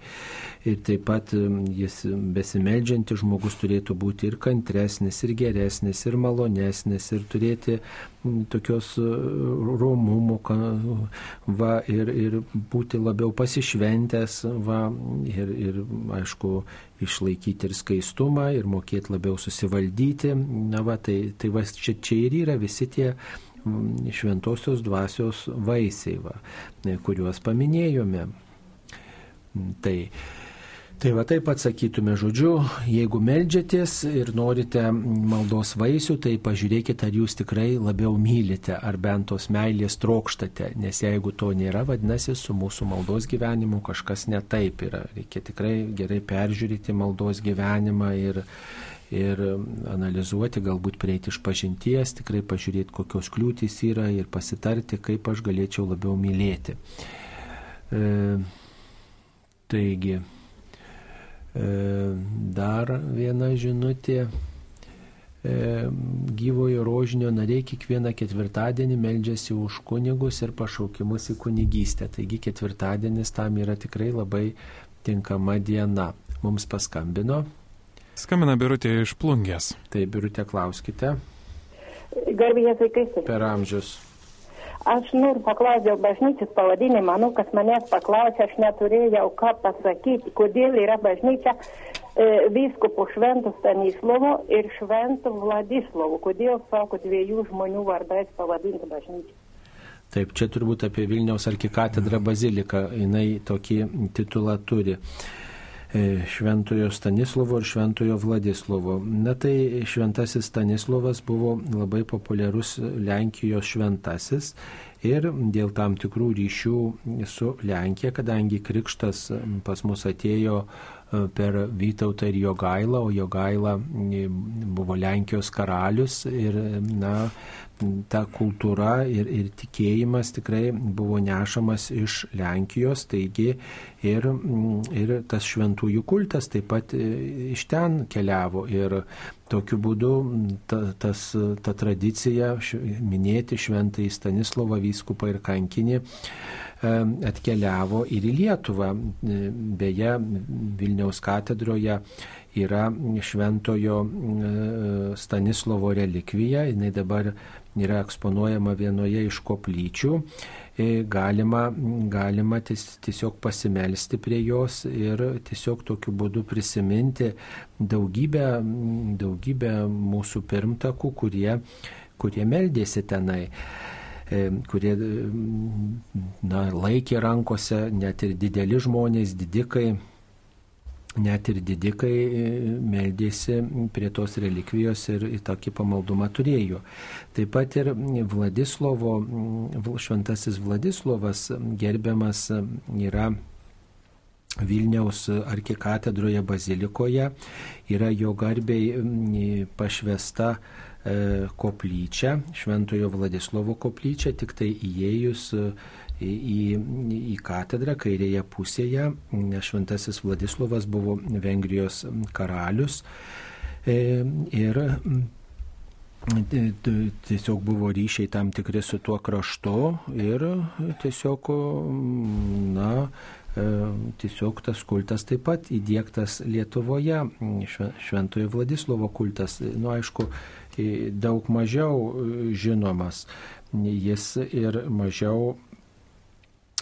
Ir taip pat jis besimeldžiantis žmogus turėtų būti ir kantresnis, ir geresnis, ir malonesnis, ir turėti tokios e, romumo, va, ir, ir būti labiau pasišventęs, va, ir, ir aišku, išlaikyti ir skaistumą, ir mokėti labiau susivaldyti. Na, va, tai, tai va, čia, čia ir yra visi tie šventosios dvasios vaisiai, va, kuriuos paminėjome. Tai Tai va taip atsakytume žodžiu, jeigu melžiatės ir norite maldos vaisių, tai pažiūrėkite, ar jūs tikrai labiau mylite, ar bent tos meilės trokštate, nes jeigu to nėra, vadinasi, su mūsų maldos gyvenimu kažkas ne taip yra. Reikia tikrai gerai peržiūrėti maldos gyvenimą ir, ir analizuoti, galbūt prieiti iš pažinties, tikrai pažiūrėti, kokios kliūtys yra ir pasitarti, kaip aš galėčiau labiau mylėti. E, taigi, dar viena žinutė. E, gyvojo rožinio nariai kiekvieną ketvirtadienį meldžiasi už kunigus ir pašaukimus į kunigystę. Taigi ketvirtadienis tam yra tikrai labai tinkama diena. Mums paskambino. Skambina Birutė iš plungės. Tai Birutė, klauskite. Garbėjai, tai Per amžius. Aš noriu paklausti dėl bažnyčios pavadinimo, nu, kas manęs paklausė, aš neturėjau ką pasakyti, kodėl yra bažnyčia e, vyskupo šventų Stanislovo ir šventų Vladislovo, kodėl sako dviejų žmonių vardais pavadinti bažnyčią. Taip, čia turbūt apie Vilniaus arkikatedrą baziliką, jinai tokį titulą turi. E, šventojo Stanislovo ir Šventojo Vladislovo. Na tai Šventasis Stanislovas buvo labai populiarus Lenkijos šventasis ir dėl tam tikrų ryšių su Lenkija, kadangi krikštas pas mus atėjo e, per Vytautą ir Jogailą, o Jogaila buvo Lenkijos karalius ir na, ta kultūra ir, ir tikėjimas tikrai buvo nešamas iš Lenkijos, taigi ir, ir tas šventųjų kultas taip pat e, iš ten keliavo. Ir tokiu būdu ta, tas, ta tradicija minėti šventąjį Stanislavą vyskupą ir kankinį e, atkeliavo ir į Lietuvą. Beje, Vilniaus katedroje yra šventojo Stanislovo relikvija, jinai dabar yra eksponuojama vienoje iš koplyčių, e, galima, galima tiesiog pasimelsti prie jos ir tiesiog tokiu būdu prisiminti daugybę, daugybę mūsų pirmtakų, kurie, kurie meldėsi tenai kurie na, laikė rankose net ir dideli žmonės, didikai, net ir didikai e, meldėsi prie tos relikvijos ir tokį pamaldumą turėjo. Taip pat ir Vladislovo, šventasis Vladislovas gerbiamas yra Vilniaus arkikatedroje bazilikoje, yra jo garbiai pašvesta e, koplyčia, Šventojo Vladislovo koplyčia, tik tai įėjus į, į katedrą kairėje pusėje. Šventasis Vladislavas buvo Vengrijos karalius e, ir tiesiog buvo ryšiai tam tikri su tuo kraštu ir tiesiog, na, e, tiesiog tas kultas taip pat įdėktas Lietuvoje, Šventojo Vladislovo kultas, nu aišku, daug mažiau žinomas, jis ir mažiau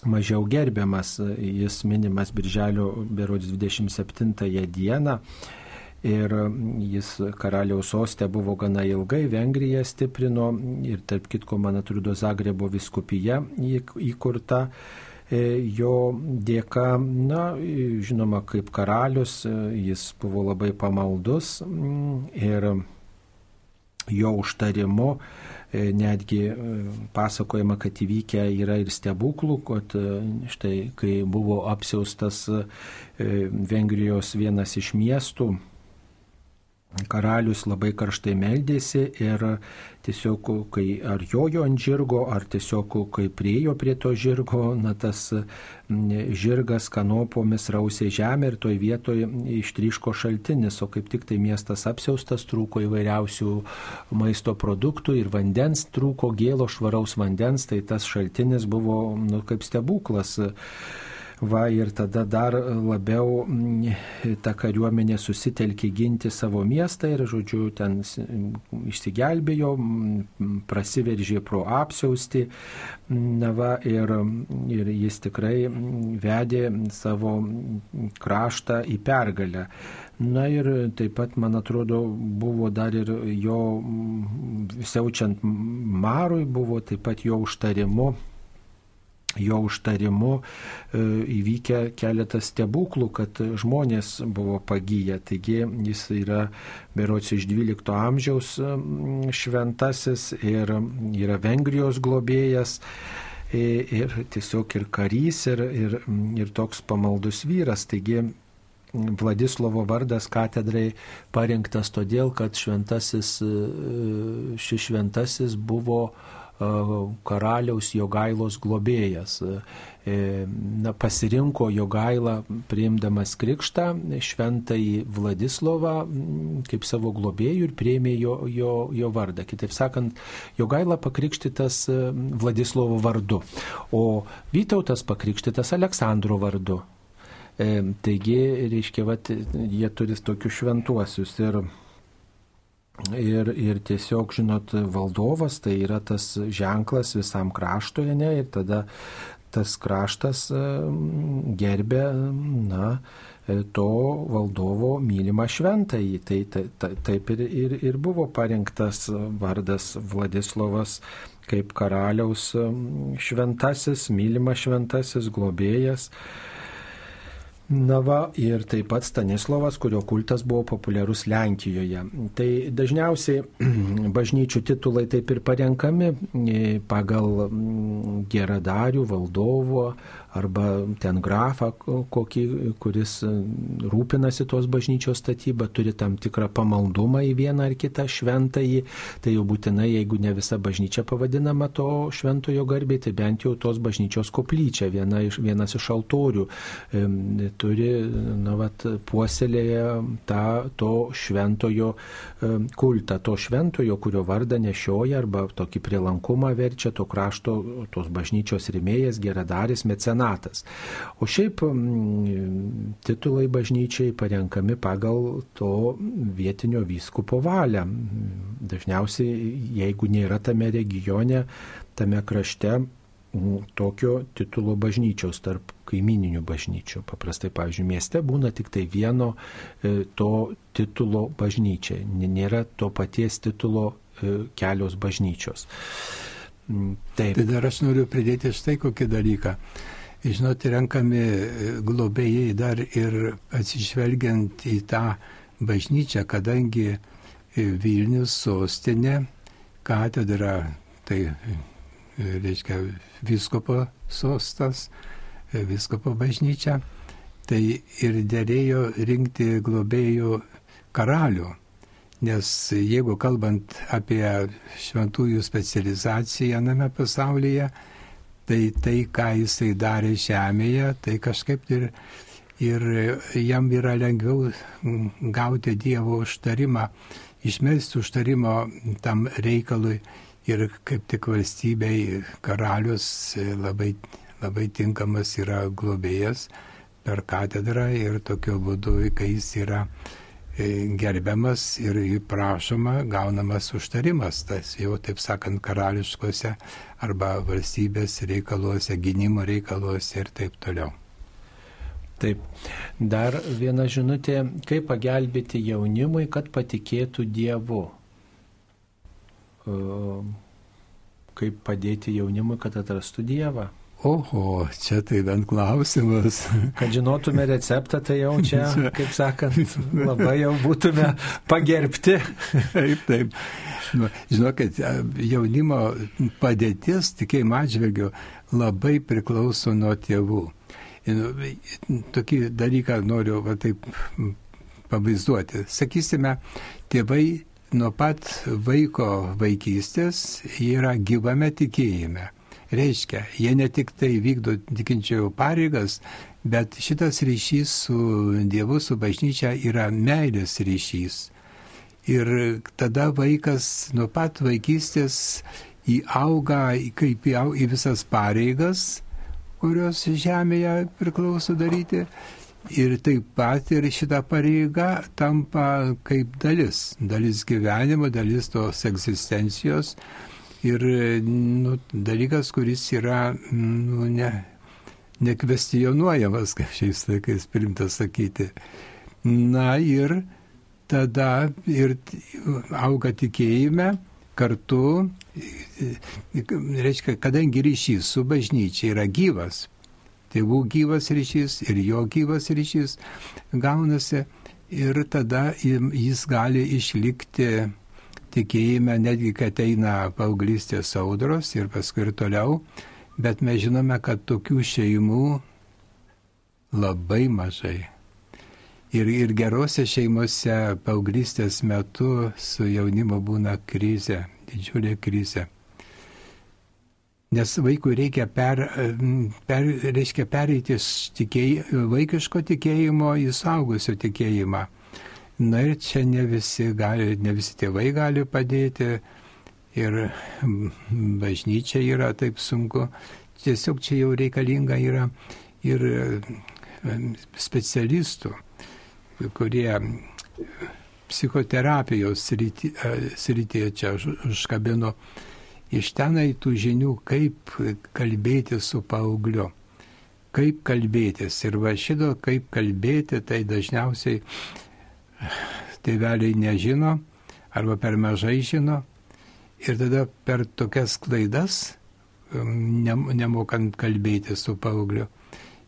mažiau gerbiamas. Jis minimas birželio berods 27 dieną. Ir jis karaliaus sostė buvo gana ilgai, Vengrija stiprino ir tarp kitko, man atrodo, Zagrebo viskupija įkurta e, jo dėka, na, žinoma, kaip karalius, jis buvo labai pamaldus ir jo užtarimu E, netgi e, pasakojama, kad įvykę yra ir stebuklų, kad e, štai kai buvo apsiaustas Vengrijos vienas iš miestų, karalius labai karštai meldėsi ir tiesiog, kai ar jojo ant žirgo, ar tiesiog, kai priejo prie to žirgo, na tas žirgas kanopomis rausė žemę ir toj vietoje ištryško šaltinis, o kaip tik tai miestas apsiaustas, trūko įvairiausių maisto produktų ir vandens trūko, gėlo švaraus vandens, tai tas šaltinis buvo nu, kaip stebuklas. Va ir tada dar labiau ta kariuomenė susitelkė ginti savo miestą ir, žodžiu, ten išsigelbėjo, prasiveržė pro apsiausti. Na va ir, ir jis tikrai vedė savo kraštą į pergalę. Na ir taip pat, man atrodo, buvo dar ir jo siaučiant marui, buvo taip pat jo užtarimu jo užtarimu e, įvykę keletas stebuklų, kad žmonės buvo pagyję. Taigi jis yra berots iš 12 amžiaus šventasis ir yra Vengrijos globėjas. Ir tiesiog ir karys, ir, ir, ir toks pamaldus vyras. Taigi Vladislovo vardas katedrai parinktas todėl, kad šventasis, e, šis šventasis buvo uh, karaliaus Jogailos globėjas. E, na, pasirinko Jogailą priimdamas krikštą šventąjį Vladislovą kaip savo globėjų ir prieimė jo, jo, jo vardą. Kitaip sakant, Jogaila pakrikštytas Vladislovo vardu, o Vytautas pakrikštytas Aleksandro vardu. E, taigi, reiškia, vat, jie turi tokius šventuosius. Ir Ir, ir tiesiog, žinot, valdovas tai yra tas ženklas visam kraštoje, ne, ir tada tas kraštas gerbė, na, e, to valdovo mylimą šventąjį. Tai, tai, tai taip ir, ir, ir buvo parinktas vardas Vladislavas kaip karaliaus šventasis, mylimas šventasis, globėjas. Na va, ir taip pat Stanislavas, kurio kultas buvo populiarus Lenkijoje. Tai dažniausiai (clears throat) bažnyčių titulai taip ir parenkami e, pagal geradarių, valdovo arba ten grafą kokį, kuris e, rūpinasi tos bažnyčios statybą, turi tam tikrą pamaldumą į vieną ar kitą šventąjį, tai jau būtinai, jeigu ne visa bažnyčia pavadinama to šventojo garbė, tai bent jau tos bažnyčios koplyčia, viena iš, vienas iš altorių turi, na, vat, puoselėje tą to šventojo kultą, to šventojo, kurio vardą nešioja arba tokį prielankumą verčia to krašto, tos bažnyčios rėmėjas, geradaris, mecenatas metas. O šiaip mm, titulai bažnyčiai parenkami pagal to vietinio vyskupo valią. Dažniausiai, jeigu nėra tame regione, tame krašte mm, tokio titulo bažnyčios tarp kaimininių bažnyčių. Paprastai, pavyzdžiui, mieste būna tik tai vieno e, to titulo bažnyčia. Nėra to paties titulo e, kelios bažnyčios. Mm, taip. Tai dar aš noriu pridėti štai kokį dalyką žinot, renkami globėjai dar ir atsižvelgiant į tą bažnyčią, kadangi Vilnius sostinė, katedra, tai reiškia viskopo sostas, viskopo bažnyčia, tai ir dėrėjo rinkti globėjų karalių. Nes jeigu kalbant apie šventųjų specializaciją name pasaulyje, tai tai, ką jisai darė žemėje, tai kažkaip ir, ir jam yra lengviau gauti Dievo užtarimą, išmesti užtarimo tam reikalui. Ir kaip tik valstybei karalius labai, labai tinkamas yra globėjas per katedrą ir tokiu būdu, kai jis yra E, gerbiamas ir prašoma, gaunamas užtarimas, tas jau, taip sakant, karališkose arba valstybės reikaluose, gynimo reikaluose ir taip toliau. Taip. Dar viena žinutė, kaip pagelbėti jaunimui, kad patikėtų Dievu. Kaip padėti jaunimui, kad atrastų Dievą. Oho, čia tai bent klausimas. Kad žinotume receptą, tai jau čia, (laughs) kaip sakant, labai jau būtume pagerbti. Taip, taip. Nu, žinokit, jaunimo padėtis tikėjimo atžvilgiu labai priklauso nuo tėvų. Nu, tokį dalyką noriu va, taip pavaizduoti. Sakysime, tėvai nuo pat vaiko vaikystės yra gyvame tikėjime. Reiškia, jie ne tik tai vykdo tikinčiojo pareigas, bet šitas ryšys su Dievu, su bažnyčia yra meilės ryšys. Ir tada vaikas nuo pat vaikystės įauga kaip į, į visas pareigas, kurios žemėje priklauso daryti. Ir taip pat ir šita pareiga tampa kaip dalis, dalis gyvenimo, dalis tos egzistencijos ir nu, dalykas, kuris yra nu, ne, nekvestionuojamas, kaip šiais laikais primta sakyti. Na ir tada ir auga tikėjime kartu, reiškia, kadangi ryšys su bažnyčia yra gyvas, tėvų gyvas ryšys ir jo gyvas ryšys gaunasi ir tada jis gali išlikti tikėjime, netgi kai ateina paauglystės audros ir paskui ir toliau, bet mes žinome, kad tokių šeimų labai mažai. Ir, ir gerose šeimose paauglystės metu su jaunimu būna krizė, didžiulė krizė. Nes vaikui reikia, per, per, reiškia pereiti iš tikėj, vaikiško tikėjimo į saugusio tikėjimą. Na ir čia ne visi, gali, ne visi tėvai gali padėti ir bažnyčia yra taip sunku. Tiesiog čia jau reikalinga yra ir specialistų, kurie psichoterapijos srityje čia užkabino. Už iš tenai tų žinių, kaip kalbėti su paaugliu. Kaip kalbėtis. Ir va šito, kaip kalbėti, tai dažniausiai tėveliai nežino arba per mažai žino. Ir tada per tokias klaidas, nemokant kalbėti su paaugliu,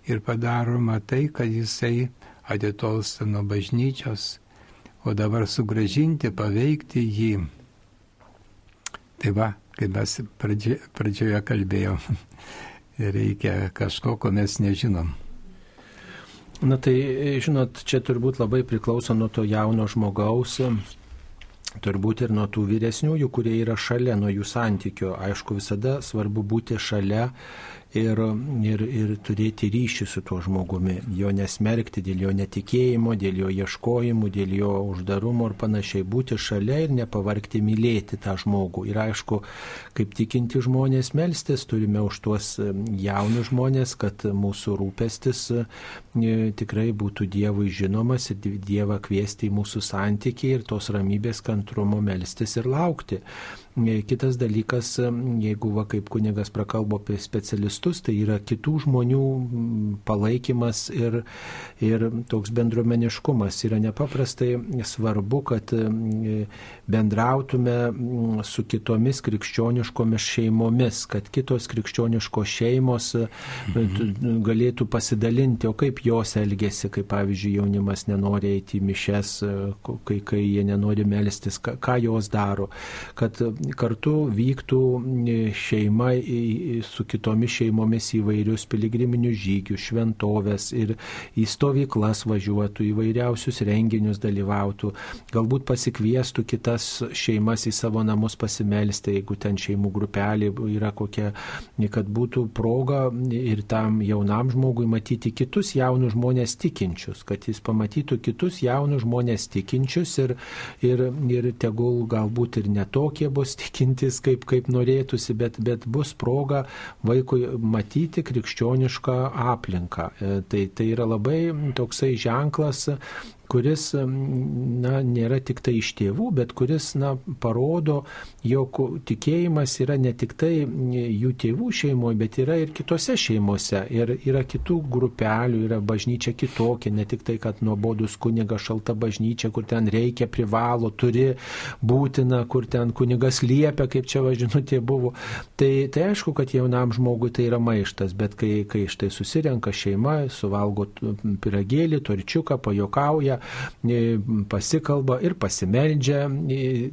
ir padaroma tai, kad jisai atitolsta nuo bažnyčios, o dabar sugražinti, paveikti jį. Tai va, kaip mes pradžioje, pradžioje kalbėjom, (laughs) reikia kažko, ko mes nežinom. Na tai, žinot, čia turbūt labai priklauso nuo to jauno žmogaus, turbūt ir nuo tų vyresniųjų, kurie yra šalia, nuo jų santykio. Aišku, visada svarbu būti šalia ir, ir, ir turėti ryšį su tuo žmogumi, jo nesmerkti dėl jo netikėjimo, dėl jo ieškojimų, dėl jo uždarumo ir panašiai, būti šalia ir nepavarkti mylėti tą žmogų. Ir aišku, kaip tikinti žmonės melstis, turime už tuos jaunus žmonės, kad mūsų rūpestis e, tikrai būtų Dievui žinomas ir Dievą kviesti į mūsų santykį ir tos ramybės kantrumo melstis ir laukti. E, kitas dalykas, e, jeigu va kaip kunigas prakalbo apie specialistus, tai yra kitų žmonių palaikymas ir, ir toks bendruomeniškumas. Yra nepaprastai svarbu, kad e, bendrautume su kitomis krikščioniškomis šeimomis, kad kitos krikščioniškos šeimos mhm. galėtų pasidalinti, o kaip jos elgesi, kaip pavyzdžiui jaunimas nenori eiti į mišes, kai, kai jie nenori melstis, ką, ką jos daro, kad kartu vyktų šeima su kitomis šeimomis įvairius piligriminius žygius, šventovės ir į stovyklas važiuotų, įvairiausius renginius dalyvautų, galbūt pasikviestų kitas šeimas į savo namus pasimelsti, jeigu ten šeimų grupelė yra kokia, kad būtų proga ir tam jaunam žmogui matyti kitus jaunus žmonės tikinčius, kad jis pamatytų kitus jaunus žmonės tikinčius ir, ir, ir tegul galbūt ir netokie bus tikintis, kaip, kaip norėtųsi, bet, bet bus proga vaikui matyti krikščionišką aplinką. E, tai, tai yra labai toksai ženklas kuris na, nėra tik tai iš tėvų, bet kuris na, parodo, jog tikėjimas yra ne tik tai jų tėvų šeimoje, bet yra ir kitose šeimose. Ir yra kitų grupelių, yra bažnyčia kitokia, ne tik tai, kad nuobodus kuniga šalta bažnyčia, kur ten reikia, privalo, turi būtina, kur ten kunigas liepia, kaip čia važinutė buvo. Tai, tai aišku, kad jaunam žmogui tai yra maištas, bet kai, kai štai susirenka šeima, suvalgo piragėlį, torčiuką, pajokauja, pasikalba ir pasimeldžia,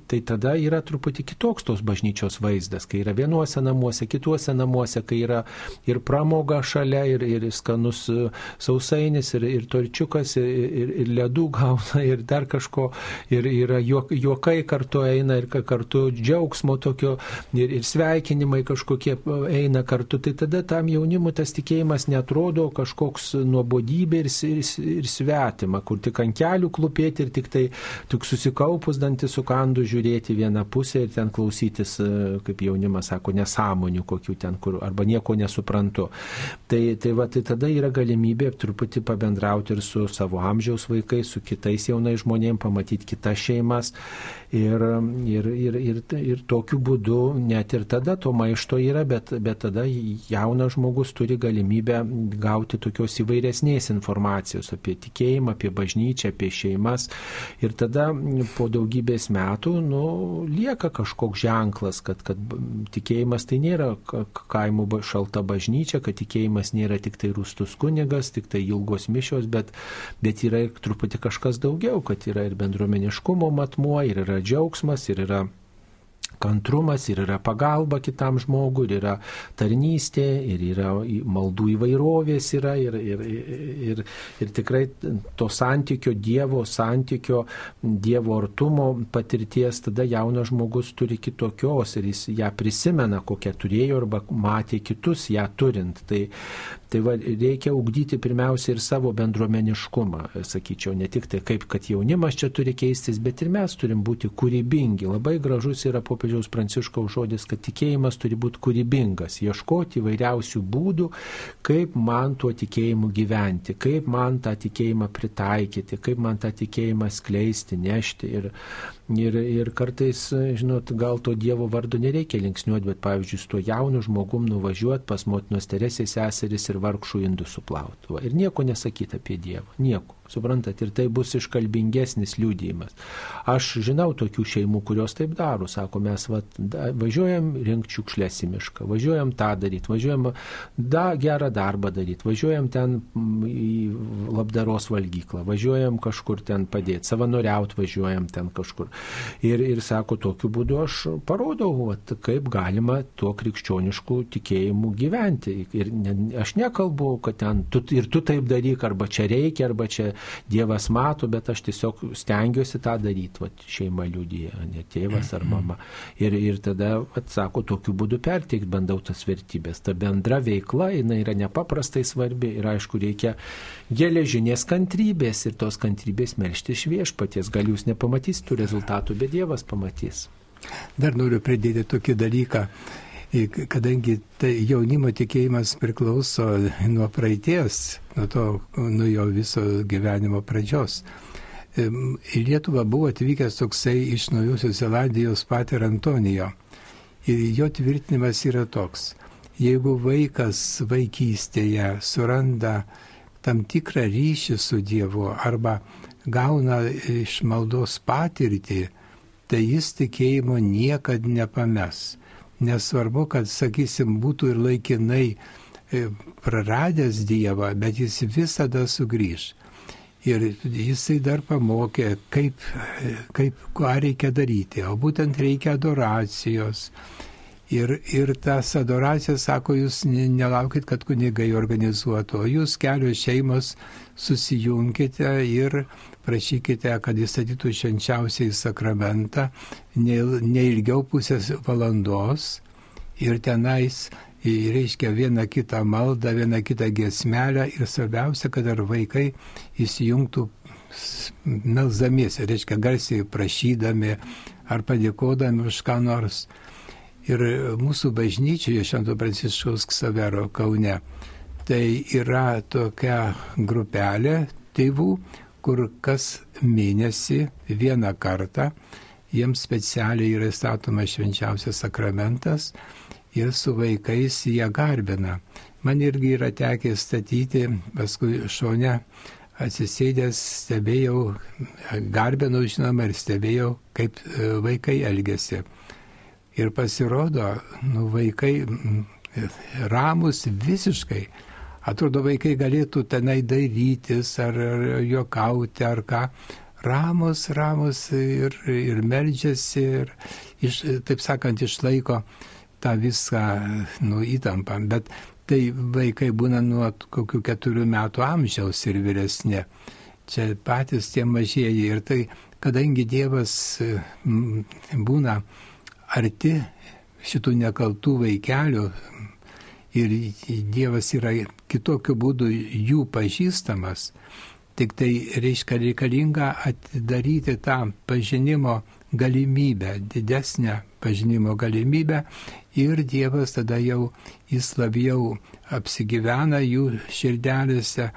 tai tada yra truputį kitoks tos bažnyčios vaizdas, kai yra vienuose namuose, kituose namuose, kai yra ir pramoga šalia, ir, ir skanus sausainis, ir, ir torčiukas, ir, ir, ir ledų gauna, ir dar kažko, ir yra juok, juokai kartu eina, ir kartu džiaugsmo tokio, ir, ir sveikinimai kažkokie eina kartu, tai tada tam jaunimui tas tikėjimas netrodo kažkoks nuobodybė ir, ir, ir svetima, kur tik ant kelių klupėti ir tik tai tik susikaupus dantį sukandų žiūrėti vieną pusę ir ten klausytis, e, kaip jaunimas sako, nesąmonių kokių ten, kur arba nieko nesuprantu. Tai, tai, va, tai tada yra galimybė truputį pabendrauti ir su savo amžiaus vaikais, su kitais jaunais žmonėmis, pamatyti kitas šeimas Ir, ir, ir, ir, ir tokiu būdu net ir tada to maišto yra, bet, bet tada jaunas žmogus turi galimybę gauti tokios įvairesnės informacijos apie tikėjimą, apie bažnyčią, apie šeimas. Ir tada po daugybės metų nu, lieka kažkoks ženklas, kad, kad tikėjimas tai nėra kaimų šalta bažnyčia, kad tikėjimas nėra tik tai rūstus kunigas, tik tai ilgos mišios, bet, bet yra ir truputį kažkas daugiau, kad yra ir bendruomeniškumo matmuo, ir yra džiaugsmas ir yra kantrumas, ir yra pagalba kitam žmogui, ir yra tarnystė, ir yra maldų įvairovės yra, ir, ir, ir, ir tikrai to santykio, Dievo santykio, Dievo artumo patirties, tada jaunas žmogus turi kitokios ir jis ją prisimena, kokią turėjo arba matė kitus ją turint. Tai, tai va, reikia ugdyti pirmiausia ir savo bendruomeniškumą, sakyčiau, ne tik tai kaip, kad jaunimas čia turi keistis, bet ir mes turim būti kūrybingi. Labai gražus yra popiežiaus pranciškaus žodis, kad tikėjimas turi būti kūrybingas, ieškoti įvairiausių būdų, kaip man tuo tikėjimu gyventi, kaip man tą tikėjimą pritaikyti, kaip man tą tikėjimą skleisti, nešti. Ir, Ir, ir kartais, žinot, gal to Dievo vardu nereikia linksniuoti, bet pavyzdžiui, su tuo jaunu žmogum nuvažiuoti pas motinos teresės seseris ir vargšų indų suplauti. Ir nieko nesakyti apie Dievą. Nieko. Suprantat, ir tai bus iškalbingesnis liūdėjimas. Aš žinau tokių šeimų, kurios taip daro. Sako, mes va, da, važiuojam rinkti šiukšlės į mišką, važiuojam tą daryti, važiuojam da, gerą darbą daryti, važiuojam ten į labdaros valgyklą, važiuojam kažkur ten padėti, savanoriauti važiuojam ten kažkur. Ir, ir sako, tokiu būdu aš parodau, vat, kaip galima tuo krikščionišku tikėjimu gyventi. Ir ne, aš nekalbu, kad ten tu, ir tu taip daryk, arba čia reikia, arba čia Dievas mato, bet aš tiesiog stengiuosi tą daryti, vat, šeima liūdėja, ne tėvas ar mama. Ir, ir tada, vat, sako, tokiu būdu perteikti bandau tas vertybės. Ta bendra veikla, jinai yra nepaprastai svarbi ir aišku, reikia geležinės kantrybės ir tos kantrybės melšti iš viešpaties. Gal jūs nepamatysite tų rezultatų, bet Dievas pamatys. Dar noriu pridėti tokį dalyką, kadangi tai jaunimo tikėjimas priklauso nuo praeities, nuo, to, nuo jo viso gyvenimo pradžios. Į Lietuvą buvo atvykęs toksai iš Naujosios Zelandijos pater Antonijo. Ir jo tvirtinimas yra toks. Jeigu vaikas vaikystėje suranda tam tikrą ryšį su Dievu arba gauna iš maldos patirtį, tai jis tikėjimo niekad nepames. Nesvarbu, kad, sakysim, būtų ir laikinai e, praradęs Dievą, bet jis visada sugrįž. Ir jisai dar pamokė, kaip, e, kaip ką reikia daryti, o būtent reikia adoracijos. Ir, ir tas adoracija, sako, jūs nelaukit, kad kunigai organizuotų, o jūs kelios šeimos susijungkite ir prašykite, kad jis statytų švenčiausiai sakramentą neilgiau pusės valandos ir tenais reiškia vieną kitą maldą, vieną kitą gesmelę ir svarbiausia, kad ar vaikai įsijungtų melzdamiesi, reiškia garsiai prašydami ar padėkodami už ką nors. Ir mūsų bažnyčioje Švento Pranciškaus Ksavero Kaune tai yra tokia grupelė tėvų, kur kas mėnesį vieną kartą jiems specialiai yra statomas švenčiausias sakramentas ir su vaikais jie garbina. Man irgi yra tekę statyti, paskui šone atsisėdęs stebėjau, garbinau žinoma ir stebėjau, kaip e, vaikai elgesi. Ir pasirodo, nu, vaikai ramus visiškai, Atrodo, vaikai galėtų tenai darytis ar, ar juokauti ar ką. Ramus, ramus ir, ir meldžiasi ir, iš, taip sakant, išlaiko tą visą nu, įtampą. Bet tai vaikai būna nuo kokių keturių metų amžiaus ir vyresnė. Čia patys tie mažieji. Ir tai, kadangi Dievas būna arti šitų nekaltų vaikelių, ir Dievas yra kitokiu būdu jų pažįstamas, tik tai reiškia reikalinga atidaryti tą pažinimo galimybę, didesnę pažinimo galimybę ir Dievas tada jau jis labiau apsigyvena jų širdelėse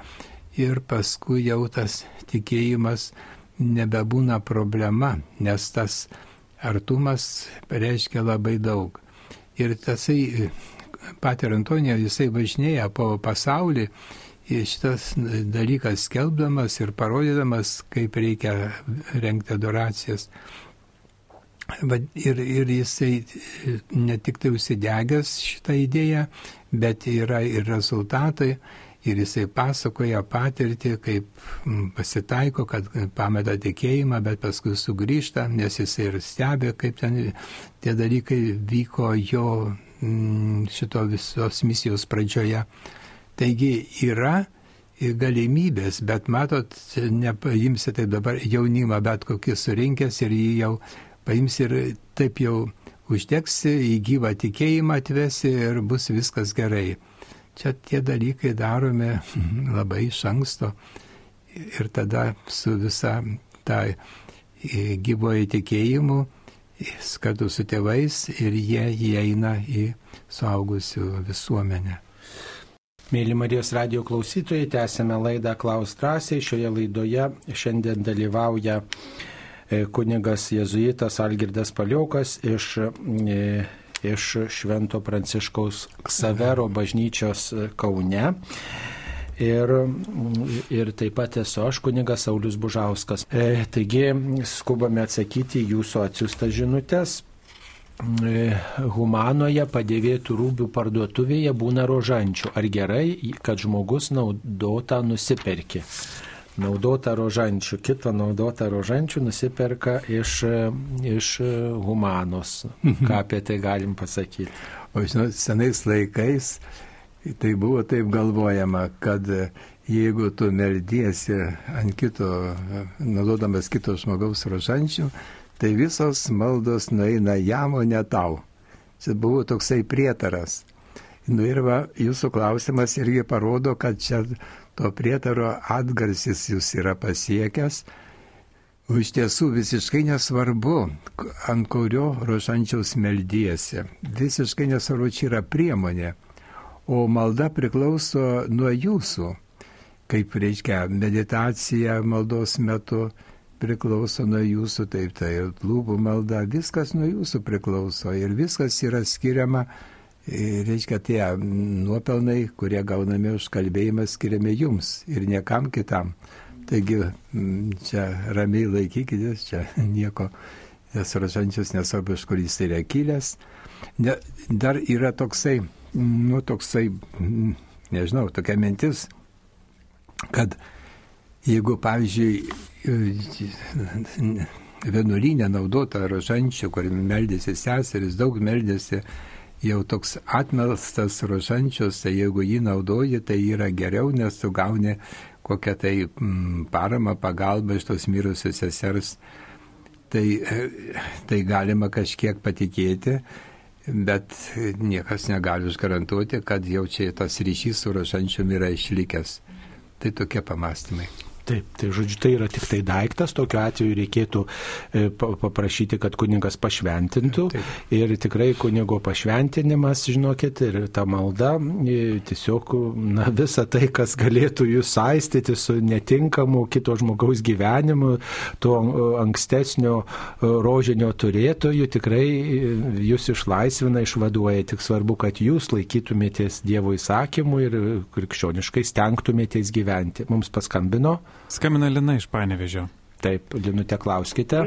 ir paskui jau tas tikėjimas nebebūna problema, nes tas artumas reiškia labai daug. Ir tasai Pater Antonijo, jisai važinėja po pasaulį ir šitas dalykas skelbdamas ir parodydamas, kaip reikia renkti adoracijas. Ir, ir jisai ne tik tai užsidegęs šitą idėją, bet yra ir rezultatai. Ir jisai pasakoja patirtį, kaip pasitaiko, kad pameta tikėjimą, bet paskui sugrįžta, nes jisai ir stebi, kaip ten tie dalykai vyko jo šito visos misijos pradžioje. Taigi yra galimybės, bet matot, nepaimsi taip dabar jaunimą bet kokį surinkęs ir jį jau paims ir taip jau uždegsi, į gyvą tikėjimą atvesi ir bus viskas gerai. Čia tie dalykai daromi (laughs) labai iš anksto ir tada su visa ta gyvoji tikėjimu kartu su tėvais ir jie įeina į suaugusių visuomenę. Mėly Marijos radio klausytojai, tęsėme laidą Klaus drąsiai. Šioje laidoje šiandien dalyvauja e, kunigas jėzuitas Algirdas Paliokas iš, e, iš Švento Pranciškaus Savero bažnyčios Kaune ir, ir taip pat esu aš kunigas Saulis Bužauskas. E, taigi skubame atsakyti jūsų atsiustas žinutės. E, humanoje padėvėtų rūbių parduotuvėje būna rožančių. Ar gerai, kad žmogus naudotą nusiperki? Naudotą rožančių, kitą naudotą rožančių nusiperka iš, iš humanos. (laughs) Ką apie tai galim pasakyti? O žinot, senais laikais Tai buvo taip galvojama, kad jeigu tu meldiesi ant kito, naudodamas kito žmogaus rožančių, tai visos maldos nueina jam, o ne tau. Čia buvo toksai prietaras. Nu ir va, jūsų klausimas irgi parodo, kad čia to prietaro atgarsis jūs yra pasiekęs. O iš tiesų visiškai nesvarbu, ant kurio rožančiaus meldiesi. Visiškai nesvarbu, čia yra priemonė o malda priklauso nuo jūsų, kaip reiškia meditacija maldos metu priklauso nuo jūsų, taip tai lūpų malda, viskas nuo jūsų priklauso ir viskas yra skiriama, e, reiškia tie nuopelnai, kurie gaunami už kalbėjimą, skiriami jums ir niekam kitam. Taigi čia ramiai laikykitės, čia (laughs) nieko nesrašančius nesvarbu, iš kur jis yra kilęs. Ne, dar yra toksai nu, toksai, nežinau, tokia mintis, kad jeigu, pavyzdžiui, vienuolynė naudota rožančių, kur meldėsi seseris, daug meldėsi, jau toks atmelstas rožančius, tai jeigu jį naudoji, tai yra geriau, nes tu gauni kokią tai mm, paramą, pagalbą iš tos mirusios sesers. Tai, tai galima kažkiek patikėti, bet niekas negali užgarantuoti, kad jau čia tas ryšys su rožančiumi yra išlikęs. Tai tokie pamastymai. Taip, tai žodžiu, tai yra tik tai daiktas, tokiu atveju reikėtų e, paprašyti, kad kuningas pašventintų. Taip. Ir tikrai kunigo pašventinimas, žinokit, ir ta malda, e, tiesiog na, visa tai, kas galėtų jūs saistyti su netinkamu kito žmogaus gyvenimu, ankstesnio e, rožinio turėtojų, tikrai jūs išlaisvina, išvaduoja. Tik svarbu, kad jūs laikytumėtės Dievo įsakymų ir krikščioniškai stengtumėtės gyventi. Mums paskambino. Skambina Lina iš Panevežio. Taip, Linute, klauskite.